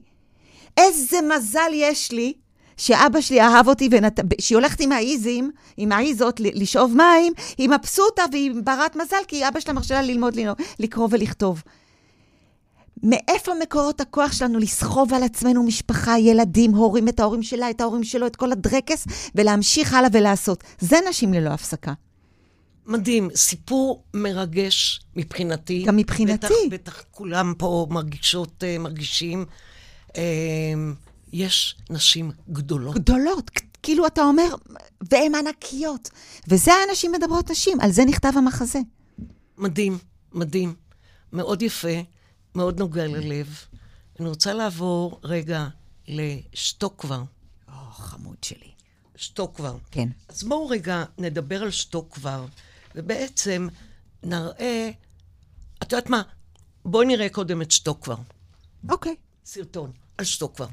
איזה מזל יש לי שאבא שלי אהב אותי, ונת... שהיא הולכת עם האיזים, עם האיזות, לשאוב מים, היא מבסוטה והיא ברת מזל, כי אבא שלה מרשה לה ללמוד. לקרוא ולכתוב. מאיפה מקורות הכוח שלנו לסחוב על עצמנו משפחה, ילדים, הורים, את ההורים שלה, את ההורים שלו, את כל הדרקס, ולהמשיך הלאה ולעשות. זה נשים ללא הפסקה. מדהים, סיפור מרגש מבחינתי. גם מבחינתי. בטח, בטח כולם פה מרגישות, אה, מרגישים. אה, יש נשים גדולות. גדולות, כאילו אתה אומר, והן ענקיות. וזה האנשים מדברות נשים, על זה נכתב המחזה. מדהים, מדהים. מאוד יפה, מאוד נוגע ללב. אני רוצה לעבור רגע לשתוק כבר. או, חמוד שלי. כבר. כן. אז בואו רגע נדבר על כבר, ובעצם נראה, את יודעת מה? בואי נראה קודם את כבר. אוקיי. סרטון על שתוק כבר.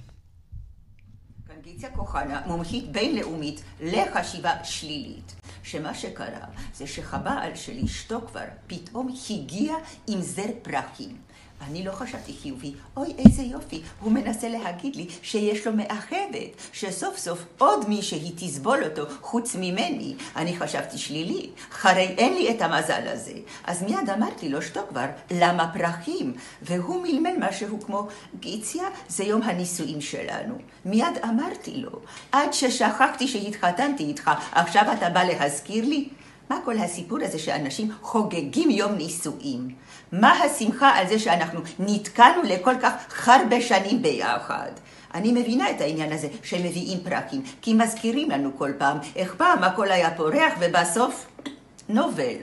קנגיציה כוחנה, מומחית בינלאומית לחשיבה שלילית. שמה שקרה זה שחבעל של אשתו כבר פתאום הגיע עם זר פרחים. אני לא חשבתי חיובי, אוי איזה יופי, הוא מנסה להגיד לי שיש לו מאחדת, שסוף סוף עוד מישהי תסבול אותו חוץ ממני. אני חשבתי שלילי, הרי אין לי את המזל הזה. אז מיד אמרתי לו, שתוק כבר, למה פרחים? והוא מלמל משהו כמו, גיציה, זה יום הנישואים שלנו. מיד אמרתי לו, עד ששכחתי שהתחתנתי איתך, עכשיו אתה בא להזכיר לי? מה כל הסיפור הזה שאנשים חוגגים יום נישואים? מה השמחה על זה שאנחנו נתקענו לכל כך הרבה שנים ביחד? אני מבינה את העניין הזה שמביאים פרקים, כי מזכירים לנו כל פעם איך פעם הכל היה פורח ובסוף נובל.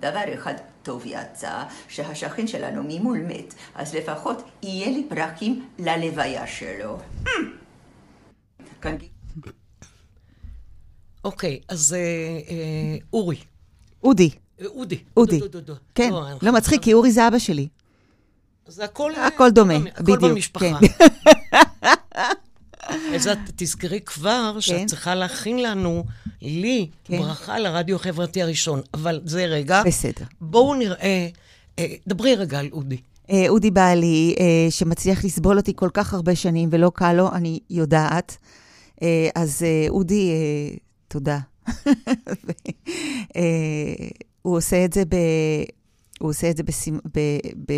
דבר אחד טוב יצא, שהשכן שלנו ממול מת, אז לפחות יהיה לי פרקים ללוויה שלו. אוקיי, אז אה, אה, אורי. אודי. אודי. אודי. כן, לא, לא מצחיק, כי אורי זה אבא שלי. זה הכל... הכל דומה, הכל בדיוק, במשפחה. כן. אז את תזכרי כבר שאת צריכה להכין לנו, לי, כן. ברכה לרדיו החברתי הראשון. אבל זה רגע. בסדר. בואו נראה, אה, דברי רגע על אודי. אה, אודי בעלי, אה, שמצליח לסבול אותי כל כך הרבה שנים ולא קל לו, אני יודעת. אז אודי, תודה. הוא עושה את זה ב... הוא עושה את זה בסימ... ב... ב...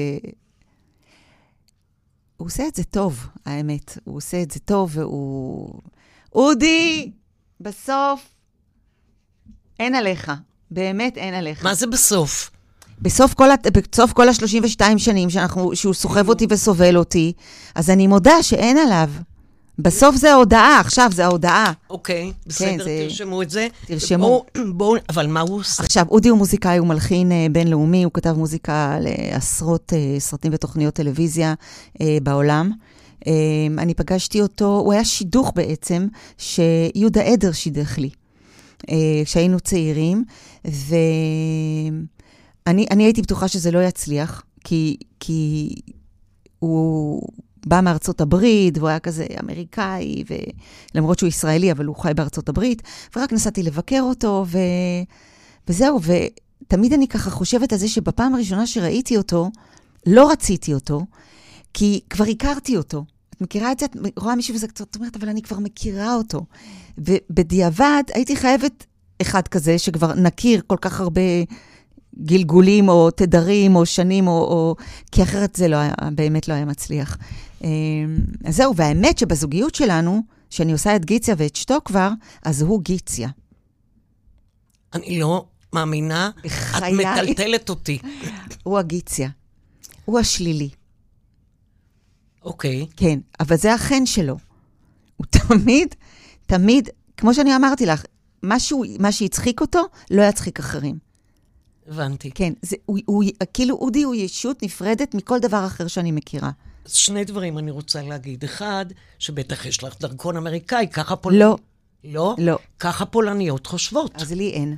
הוא עושה את זה טוב, האמת. הוא עושה את זה טוב, והוא... אודי, בסוף, אין עליך. באמת אין עליך. מה זה בסוף? בסוף כל, הת- בסוף כל ה-32 שנים שאנחנו, שהוא סוחב אותי וסובל אותי, אז אני מודה שאין עליו. בסוף זה ההודעה, עכשיו זה ההודעה. אוקיי, בסדר, זה- תרשמו את זה. תרשמו. בואו, בואו, אבל מה הוא עושה? עכשיו, אודי הוא מוזיקאי, הוא מלחין אה, בינלאומי, הוא כתב מוזיקה לעשרות אה, סרטים ותוכניות טלוויזיה אה, בעולם. אה, אני פגשתי אותו, הוא היה שידוך בעצם, שיהודה עדר שידך לי, אה, כשהיינו צעירים, ואני אני הייתי בטוחה שזה לא יצליח, כי, כי הוא בא מארצות הברית, והוא היה כזה אמריקאי, ולמרות שהוא ישראלי, אבל הוא חי בארצות הברית, ורק נסעתי לבקר אותו, ו... וזהו, ותמיד אני ככה חושבת על זה שבפעם הראשונה שראיתי אותו, לא רציתי אותו, כי כבר הכרתי אותו. את מכירה את זה? את רואה מישהו וזה קצת, את אומרת, אבל אני כבר מכירה אותו. ובדיעבד הייתי חייבת אחד כזה, שכבר נכיר כל כך הרבה גלגולים, או תדרים, או שנים, או... או... כי אחרת זה לא היה, באמת לא היה מצליח. אמ, אז זהו, והאמת שבזוגיות שלנו, שאני עושה את גיציה ואת שתו כבר, אז הוא גיציה. אני לא מאמינה, את בחיי. מטלטלת אותי. הוא הגיציה. הוא השלילי. אוקיי. כן, אבל זה החן שלו. הוא תמיד, תמיד, כמו שאני אמרתי לך, משהו, מה שהצחיק אותו, לא יצחיק אחרים. הבנתי. כן, זה, הוא, הוא, כאילו אודי הוא ישות נפרדת מכל דבר אחר שאני מכירה. אז שני דברים אני רוצה להגיד. אחד, שבטח יש לך דרכון אמריקאי, ככה פולניות... לא, לא? לא. ככה פולניות חושבות. אז לי אין.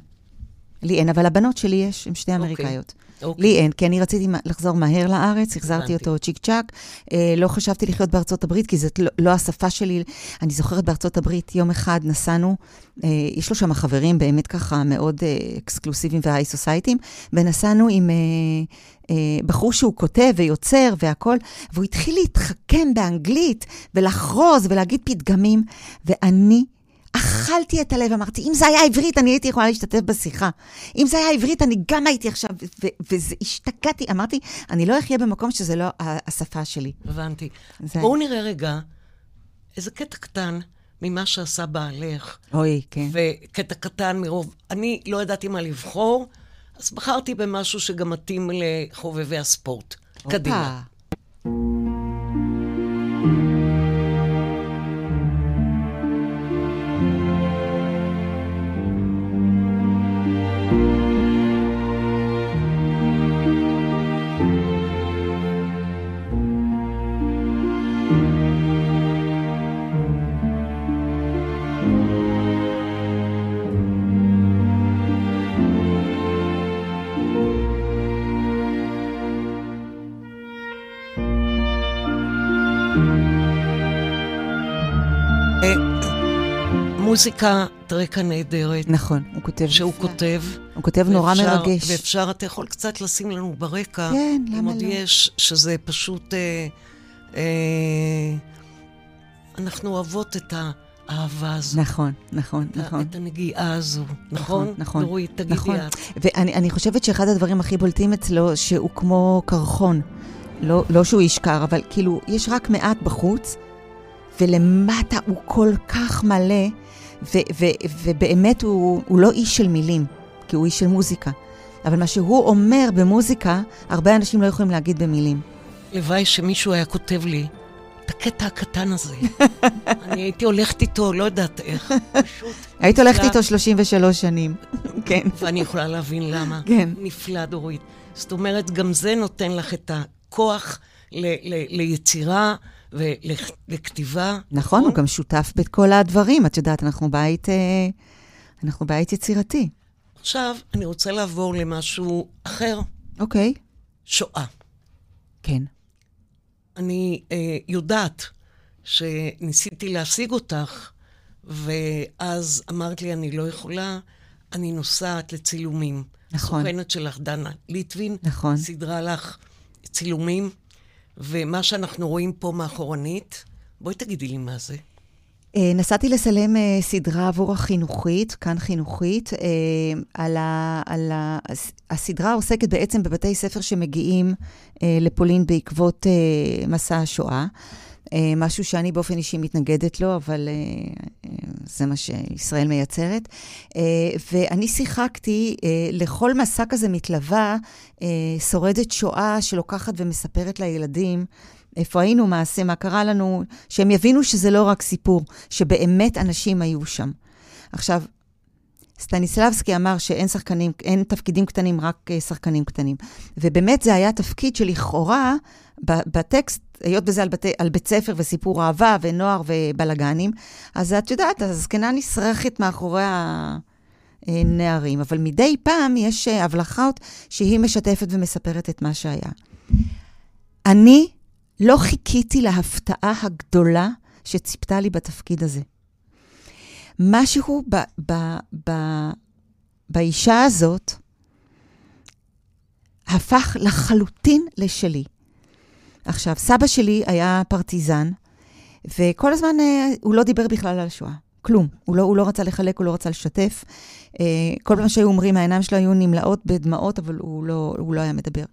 לי אין, אבל לבנות שלי יש, הן שתי אוקיי. אמריקאיות. אוקיי. לי אין, כי אני רציתי לחזור מהר לארץ, החזרתי. אותו צ'יק צ'אק. אה, לא חשבתי לחיות בארצות הברית, כי זאת לא, לא השפה שלי. אני זוכרת בארצות הברית, יום אחד נסענו, אה, יש לו שם חברים באמת ככה מאוד אה, אקסקלוסיביים והיי סוסייטים, ונסענו עם... אה, אה, בחור שהוא כותב ויוצר והכול, והוא התחיל להתחכם באנגלית ולחרוז ולהגיד פתגמים, ואני אכלתי את הלב, אמרתי, אם זה היה עברית, אני הייתי יכולה להשתתף בשיחה. אם זה היה עברית, אני גם הייתי עכשיו, והשתגעתי, אמרתי, אני לא אחיה במקום שזה לא השפה שלי. הבנתי. זה... בואו נראה רגע איזה קטע קטן ממה שעשה בעלך. אוי, כן. וקטע קטן מרוב... אני לא ידעתי מה לבחור, אז בחרתי במשהו שגם מתאים לחובבי הספורט. קדימה. מוזיקה, טרקה נהדרת. נכון, הוא כותב. שהוא כותב. הוא כותב נורא מרגש. ואפשר, אתה יכול קצת לשים לנו ברקע. כן, למה לא? אם עוד יש, שזה פשוט... אה, אה, אנחנו אוהבות את האהבה הזו. נכון, נכון, את, נכון. את הנגיעה הזו, נכון? נכון. נכון. נורית, תגידי נכון. את. ואני חושבת שאחד הדברים הכי בולטים אצלו, שהוא כמו קרחון. לא, לא שהוא איש קר, אבל כאילו, יש רק מעט בחוץ, ולמטה הוא כל כך מלא. ו- ו- ובאמת הוא, הוא לא איש של מילים, כי הוא איש של מוזיקה. אבל מה שהוא אומר במוזיקה, הרבה אנשים לא יכולים להגיד במילים. לוואי שמישהו היה כותב לי את הקטע הקטן הזה. אני הייתי הולכת איתו, לא יודעת איך, פשוט... היית הולכת איתו 33 שנים, כן. ואני יכולה להבין למה. כן. נפלא, דורית. זאת אומרת, גם זה נותן לך את הכוח ל- ל- ליצירה. ולכתיבה. נכון, נכון, הוא גם שותף בכל הדברים. את יודעת, אנחנו בית, אה, אנחנו בית יצירתי. עכשיו, אני רוצה לעבור למשהו אחר. אוקיי. שואה. כן. אני אה, יודעת שניסיתי להשיג אותך, ואז אמרת לי, אני לא יכולה, אני נוסעת לצילומים. נכון. הסוכנת שלך, דנה ליטווין, נכון. סידרה לך צילומים. ומה שאנחנו רואים פה מאחורנית, בואי תגידי לי מה זה. אה, נסעתי לצלם אה, סדרה עבור החינוכית, כאן חינוכית. אה, על ה, על ה, הסדרה עוסקת בעצם בבתי ספר שמגיעים לפולין בעקבות מסע השואה. אה, משהו שאני באופן אישי מתנגדת לו, אבל אה, אה, זה מה שישראל מייצרת. ואני שיחקתי, לכל מסע כזה מתלווה שורדת שואה שלוקחת ומספרת לילדים. איפה היינו, מה עשה, מה קרה לנו, שהם יבינו שזה לא רק סיפור, שבאמת אנשים היו שם. עכשיו, סטניסלבסקי אמר שאין שחקנים, אין תפקידים קטנים, רק שחקנים קטנים. ובאמת זה היה תפקיד שלכאורה, בטקסט היות וזה על, בתי, על בית ספר וסיפור אהבה ונוער ובלאגנים, אז את יודעת, הזקנה נשרכת מאחורי הנערים, אבל מדי פעם יש אה, הבלחות שהיא משתפת ומספרת את מה שהיה. אני לא חיכיתי להפתעה הגדולה שציפתה לי בתפקיד הזה. משהו ב, ב, ב, באישה הזאת הפך לחלוטין לשלי. עכשיו, סבא שלי היה פרטיזן, וכל הזמן אה, הוא לא דיבר בכלל על השואה. כלום. הוא לא, הוא לא רצה לחלק, הוא לא רצה לשתף. אה, כל פעם שהיו אומרים, העיניים שלו היו נמלאות בדמעות, אבל הוא לא, הוא לא היה מדבר.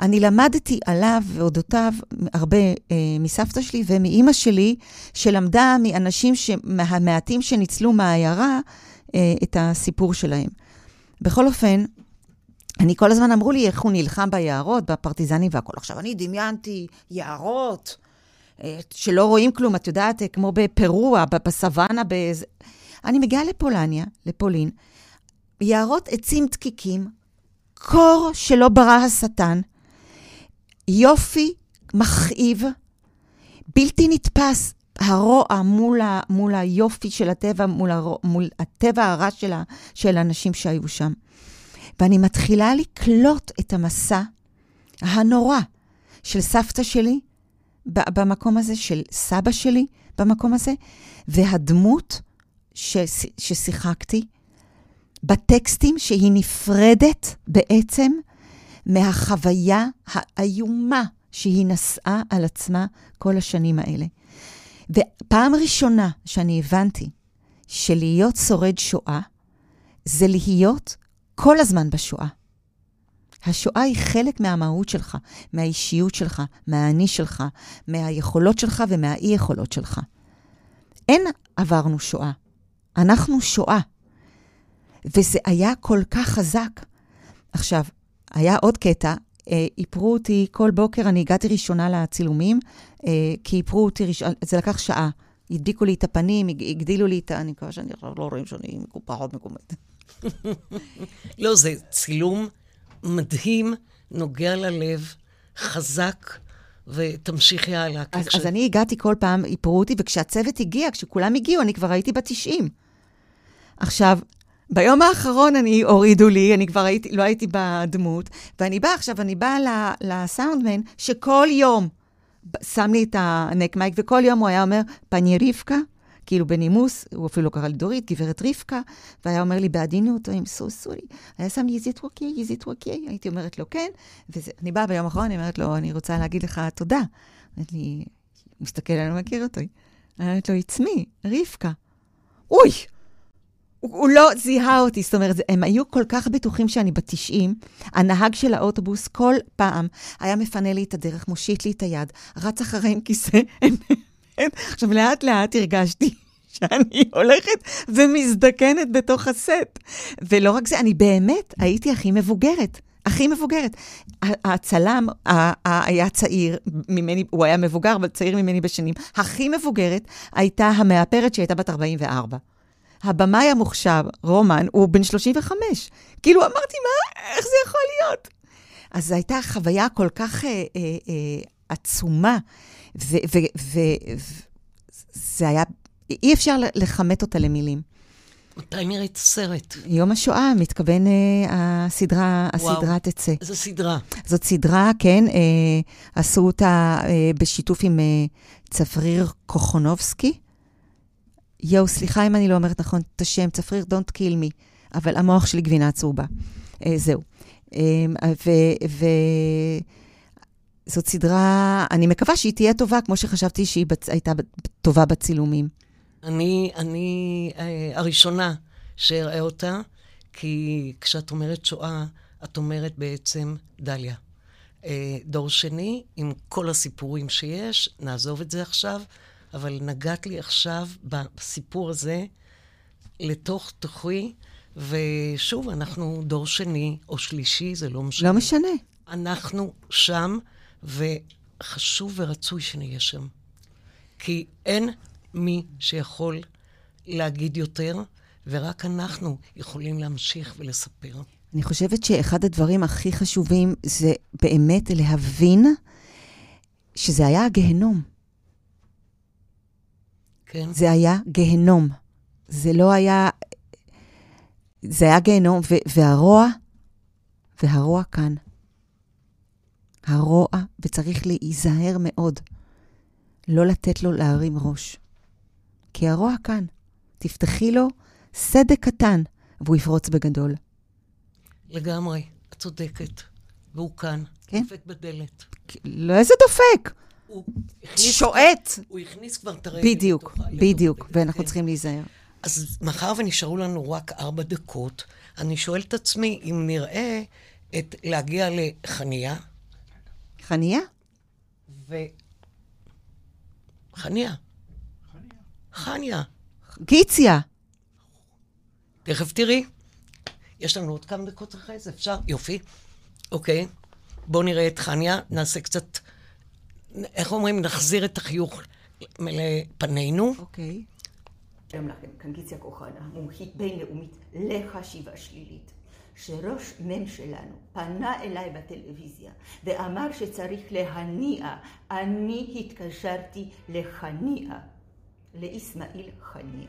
אני למדתי עליו ואודותיו הרבה אה, מסבתא שלי ומאימא שלי, שלמדה מאנשים, ש... מהמעטים שניצלו מהעיירה, אה, את הסיפור שלהם. בכל אופן, אני כל הזמן אמרו לי איך הוא נלחם ביערות, בפרטיזנים והכול. עכשיו, אני דמיינתי יערות אה, שלא רואים כלום, את יודעת, אה, כמו בפרוע, בסוואנה, באיזה... אני מגיעה לפולניה, לפולין, יערות עצים דקיקים, קור שלא ברא השטן, יופי מכאיב, בלתי נתפס, הרוע מול, ה, מול היופי של הטבע, מול, הרוע, מול הטבע הרע של, ה, של האנשים שהיו שם. ואני מתחילה לקלוט את המסע הנורא של סבתא שלי במקום הזה, של סבא שלי במקום הזה, והדמות ששיחקתי בטקסטים שהיא נפרדת בעצם מהחוויה האיומה שהיא נשאה על עצמה כל השנים האלה. ופעם ראשונה שאני הבנתי שלהיות שורד שואה זה להיות כל הזמן בשואה. השואה היא חלק מהמהות שלך, מהאישיות שלך, מהאני שלך, מהיכולות שלך ומהאי-יכולות שלך. אין עברנו שואה, אנחנו שואה. וזה היה כל כך חזק. עכשיו, היה עוד קטע, אה, איפרו אותי כל בוקר, אני הגעתי ראשונה לצילומים, אה, כי איפרו אותי ראשונה, זה לקח שעה. הדביקו לי את הפנים, הגדילו לי את ה... אני מקווה שאני לא רואים שאני פחות מקומית. לא, זה צילום מדהים, נוגע ללב, חזק, ותמשיכי הלאה. אז, כש... אז אני הגעתי כל פעם, איפרו אותי, וכשהצוות הגיע, כשכולם הגיעו, אני כבר הייתי בת 90. עכשיו, ביום האחרון אני, הורידו לי, אני כבר הייתי, לא הייתי בדמות, ואני באה עכשיו, אני באה לסאונדמן, שכל יום שם לי את הנק מייק, וכל יום הוא היה אומר, פני רבקה, כאילו בנימוס, הוא אפילו לא קרא לי דורית, גברת רבקה, והיה אומר לי בעדינות, עם סו סורי, היה שם לי איזית ווקי, איזית ווקי, הייתי אומרת לו כן, ואני באה ביום האחרון, אני אומרת לו, אני רוצה להגיד לך תודה. אמרת לי, מסתכל עלינו, מכיר אותו. אני אומרת לו, it's me, רבקה. אוי! הוא לא זיהה אותי, זאת אומרת, הם היו כל כך בטוחים שאני בת 90. הנהג של האוטובוס כל פעם היה מפנה לי את הדרך, מושיט לי את היד, רץ אחרי עם כיסא. עכשיו, לאט לאט הרגשתי שאני הולכת ומזדקנת בתוך הסט. ולא רק זה, אני באמת הייתי הכי מבוגרת. הכי מבוגרת. הצלם היה צעיר ממני, הוא היה מבוגר, אבל צעיר ממני בשנים. הכי מבוגרת הייתה המאפרת שהייתה בת 44. הבמאי המוכשר, רומן, הוא בן 35. כאילו, אמרתי, מה? איך זה יכול להיות? אז זו הייתה חוויה כל כך אה, אה, אה, עצומה, וזה היה, אי אפשר לכמת אותה למילים. מתי נראית סרט? יום השואה, מתכוון אה, הסדרה, הסדרה תצא. איזו סדרה? זאת סדרה, כן, אה, עשו אותה אה, בשיתוף עם אה, צפריר קוכונובסקי. יואו, סליחה אם אני לא אומרת נכון את השם, צפריר Don't kill me, אבל המוח שלי גבינה צהובה. אה, זהו. אה, וזאת סדרה, אני מקווה שהיא תהיה טובה, כמו שחשבתי שהיא בצ... הייתה טובה בצילומים. אני, אני אה, הראשונה שאראה אותה, כי כשאת אומרת שואה, את אומרת בעצם דליה. אה, דור שני, עם כל הסיפורים שיש, נעזוב את זה עכשיו. אבל נגעת לי עכשיו בסיפור הזה לתוך תוכי, ושוב, אנחנו דור שני או שלישי, זה לא משנה. לא משנה. אנחנו שם, וחשוב ורצוי שנהיה שם. כי אין מי שיכול להגיד יותר, ורק אנחנו יכולים להמשיך ולספר. אני חושבת שאחד הדברים הכי חשובים זה באמת להבין שזה היה הגיהנום. כן. זה היה גיהנום. זה לא היה... זה היה גיהנום, ו- והרוע, והרוע כאן. הרוע, וצריך להיזהר מאוד. לא לתת לו להרים ראש. כי הרוע כאן. תפתחי לו סדק קטן, והוא יפרוץ בגדול. לגמרי, את צודקת. והוא כאן, כן? דופק בדלת. לא איזה דופק? הוא הכניס... שועט. הוא הכניס כבר את הרגל. בדיוק, בדיוק, ואנחנו. צריכים להיזהר. אז מאחר ונשארו לנו רק ארבע דקות, אני שואל את עצמי אם נראה את להגיע לחניה. חניה? ו... חניה. חניה. גיציה. תכף תראי. יש לנו עוד כמה דקות אחרי זה, אפשר? יופי. אוקיי. בואו נראה את חניה, נעשה קצת איך אומרים, נחזיר את החיוך לפנינו. אוקיי. שלום לכם, כאן גיציה כוחנה, מומחית בינלאומית לחשיבה שלילית. שראש מ"ם שלנו פנה אליי בטלוויזיה ואמר שצריך להניע, אני התקשרתי לחניע, לאיסמעיל חניע.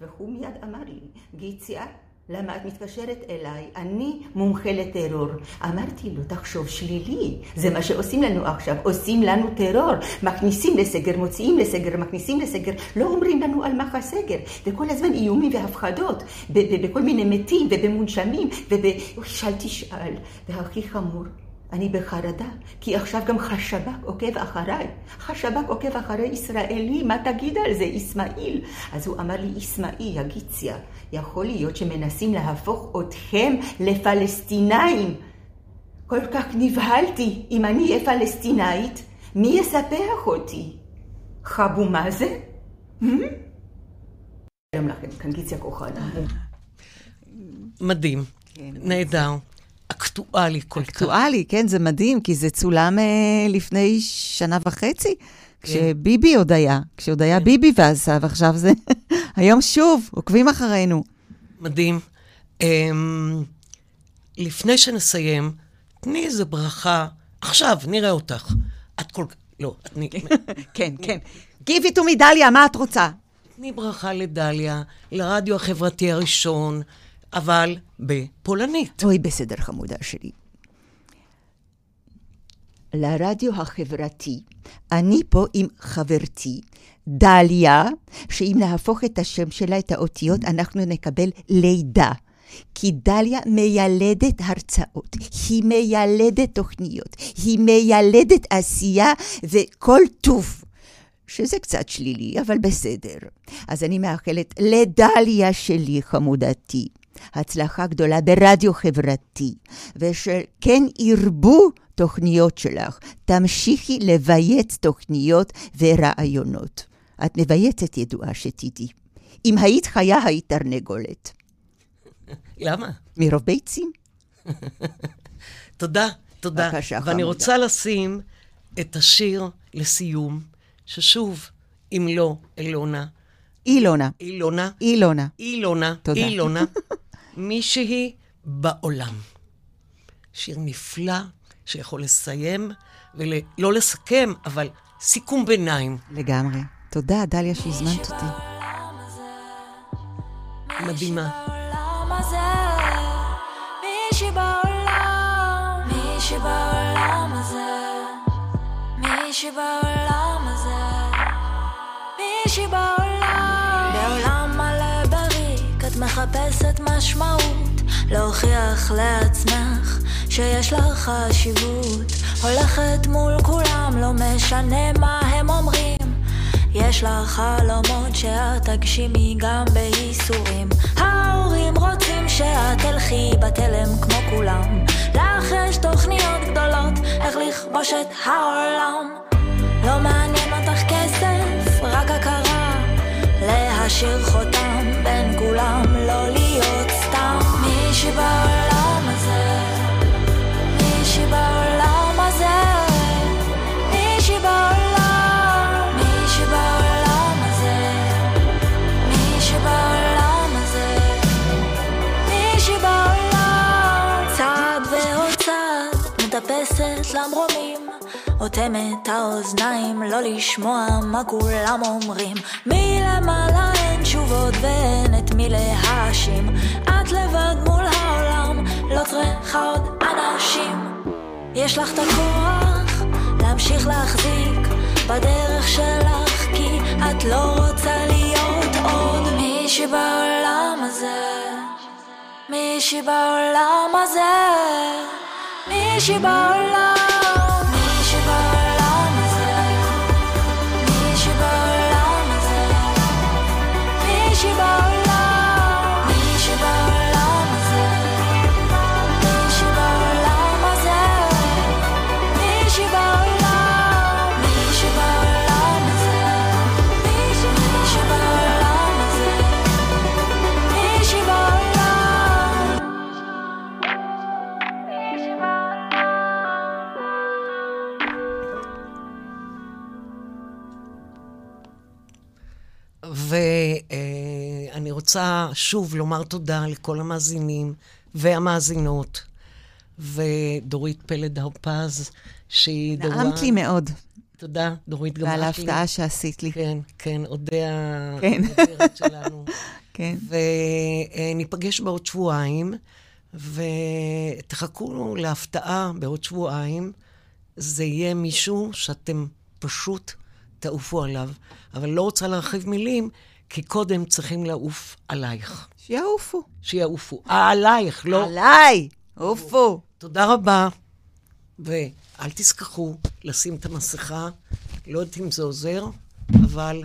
והוא מיד אמר לי, גיציה, למה את מתקשרת אליי? אני מומחה לטרור. אמרתי לו, תחשוב שלילי, זה מה שעושים לנו עכשיו, עושים לנו טרור, מכניסים לסגר, מוציאים לסגר, מכניסים לסגר, לא אומרים לנו על מה הסגר, וכל הזמן איומים והפחדות, בכל מיני מתים ובמונשמים, ושאל תשאל, והכי חמור, אני בחרדה, כי עכשיו גם חשב"כ עוקב אחריי. חשב"כ עוקב אחרי ישראלי, מה תגיד על זה, אסמאעיל? אז הוא אמר לי, אסמאעיל, יגיציה, יכול להיות שמנסים להפוך אתכם לפלסטינאים. כל כך נבהלתי, אם אני אהיה פלסטינאית, מי יספח אותי? חבו מאזן? שלום לכם, כאן גיציה כוחנה. מדהים, נהדר, אקטואלי כל כך. אקטואלי, כן, זה מדהים, כי זה צולם אה, לפני שנה וחצי, כשביבי עוד היה, כשעוד היה ביבי ועשה, ועכשיו זה... היום שוב, עוקבים אחרינו. מדהים. אמ, לפני שנסיים, תני איזה ברכה. עכשיו, נראה אותך. את כל. לא, את תני... כן, כן. Give it to me, דליה, מה את רוצה? תני ברכה לדליה, לרדיו החברתי הראשון, אבל בפולנית. אוי, בסדר, חמודה שלי. לרדיו החברתי, אני פה עם חברתי, דליה, שאם להפוך את השם שלה, את האותיות, אנחנו נקבל לידה. כי דליה מיילדת הרצאות, היא מיילדת תוכניות, היא מיילדת עשייה וכל טוב. שזה קצת שלילי, אבל בסדר. אז אני מאחלת לדליה שלי, חמודתי, הצלחה גדולה ברדיו חברתי, ושכן ירבו תוכניות שלך. תמשיכי לבייץ תוכניות ורעיונות. את מבייצת ידועה שתדעי. אם היית חיה, היית תרנגולת. למה? מרוב ביצים. תודה, תודה. בבקשה, ואני חמודה. רוצה לשים את השיר לסיום, ששוב, אם לא אלונה, אילונה, אילונה, אילונה. אילונה, תודה. אילונה, מישהי בעולם. שיר נפלא שיכול לסיים, ולא לסכם, אבל סיכום ביניים. לגמרי. תודה, דליה, שהזמנת אותי. מדהימה. בעולם הזה, מישהי בעולם, מישהי בעולם הזה, מישהי בעולם הזה, מישהי בעולם. מחפשת משמעות, להוכיח לעצמך שיש לך חשיבות. הולכת מול כולם, לא משנה מה הם אומרים. יש לך חלומות שאת תגשימי גם בייסורים ההורים רוצים שאת תלכי בתלם כמו כולם לך יש תוכניות גדולות איך לכבוש את העולם להשאיר חותם בין כולם, לא להיות סתם. מישהי בעולם אוטמת האוזניים לא לשמוע מה כולם אומרים. מלמעלה אין תשובות ואין את מי להאשים. את לבד מול העולם לא צריכה עוד אנשים. יש לך את הכוח להמשיך להחזיק בדרך שלך כי את לא רוצה להיות עוד מישהי בעולם הזה. מישהי בעולם הזה. מישהי בעולם ואני רוצה שוב לומר תודה לכל המאזינים והמאזינות, ודורית פלד הרפז, שהיא דורה... נעמת לי מאוד, תודה, דורית גם ועל. ההפתעה שעשית לי. כן, כן, אודה כן. שלנו. כן. וניפגש בעוד שבועיים, ותחכו להפתעה בעוד שבועיים. זה יהיה מישהו שאתם פשוט תעופו עליו. אבל לא רוצה להרחיב מילים, כי קודם צריכים לעוף עלייך. שיעופו. שיעופו. עלייך, לא... עליי! עופו. תודה רבה. ואל תשכחו לשים את המסכה. לא יודעת אם זה עוזר, אבל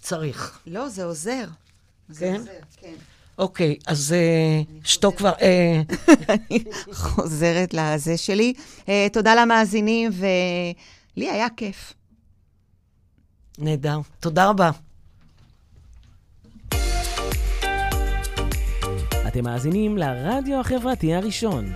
צריך. לא, זה עוזר. זה כן? עוזר, כן. אוקיי, אז אה, שתוק כבר... אה, אני חוזרת לזה שלי. אה, תודה למאזינים, ולי היה כיף. נהדר. תודה רבה. אתם מאזינים לרדיו החברתי הראשון.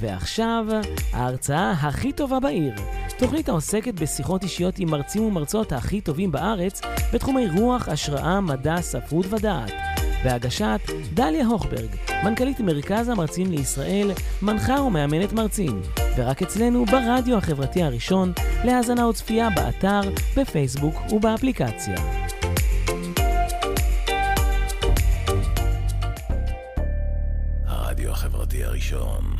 ועכשיו, ההרצאה הכי טובה בעיר. תוכנית העוסקת בשיחות אישיות עם מרצים ומרצות הכי טובים בארץ בתחומי רוח, השראה, מדע, ספרות ודעת. בהגשת דליה הוכברג, מנכ"לית מרכז המרצים לישראל, מנחה ומאמנת מרצים. ורק אצלנו ברדיו החברתי הראשון, להאזנה וצפייה באתר, בפייסבוק ובאפליקציה. הרדיו החברתי הראשון.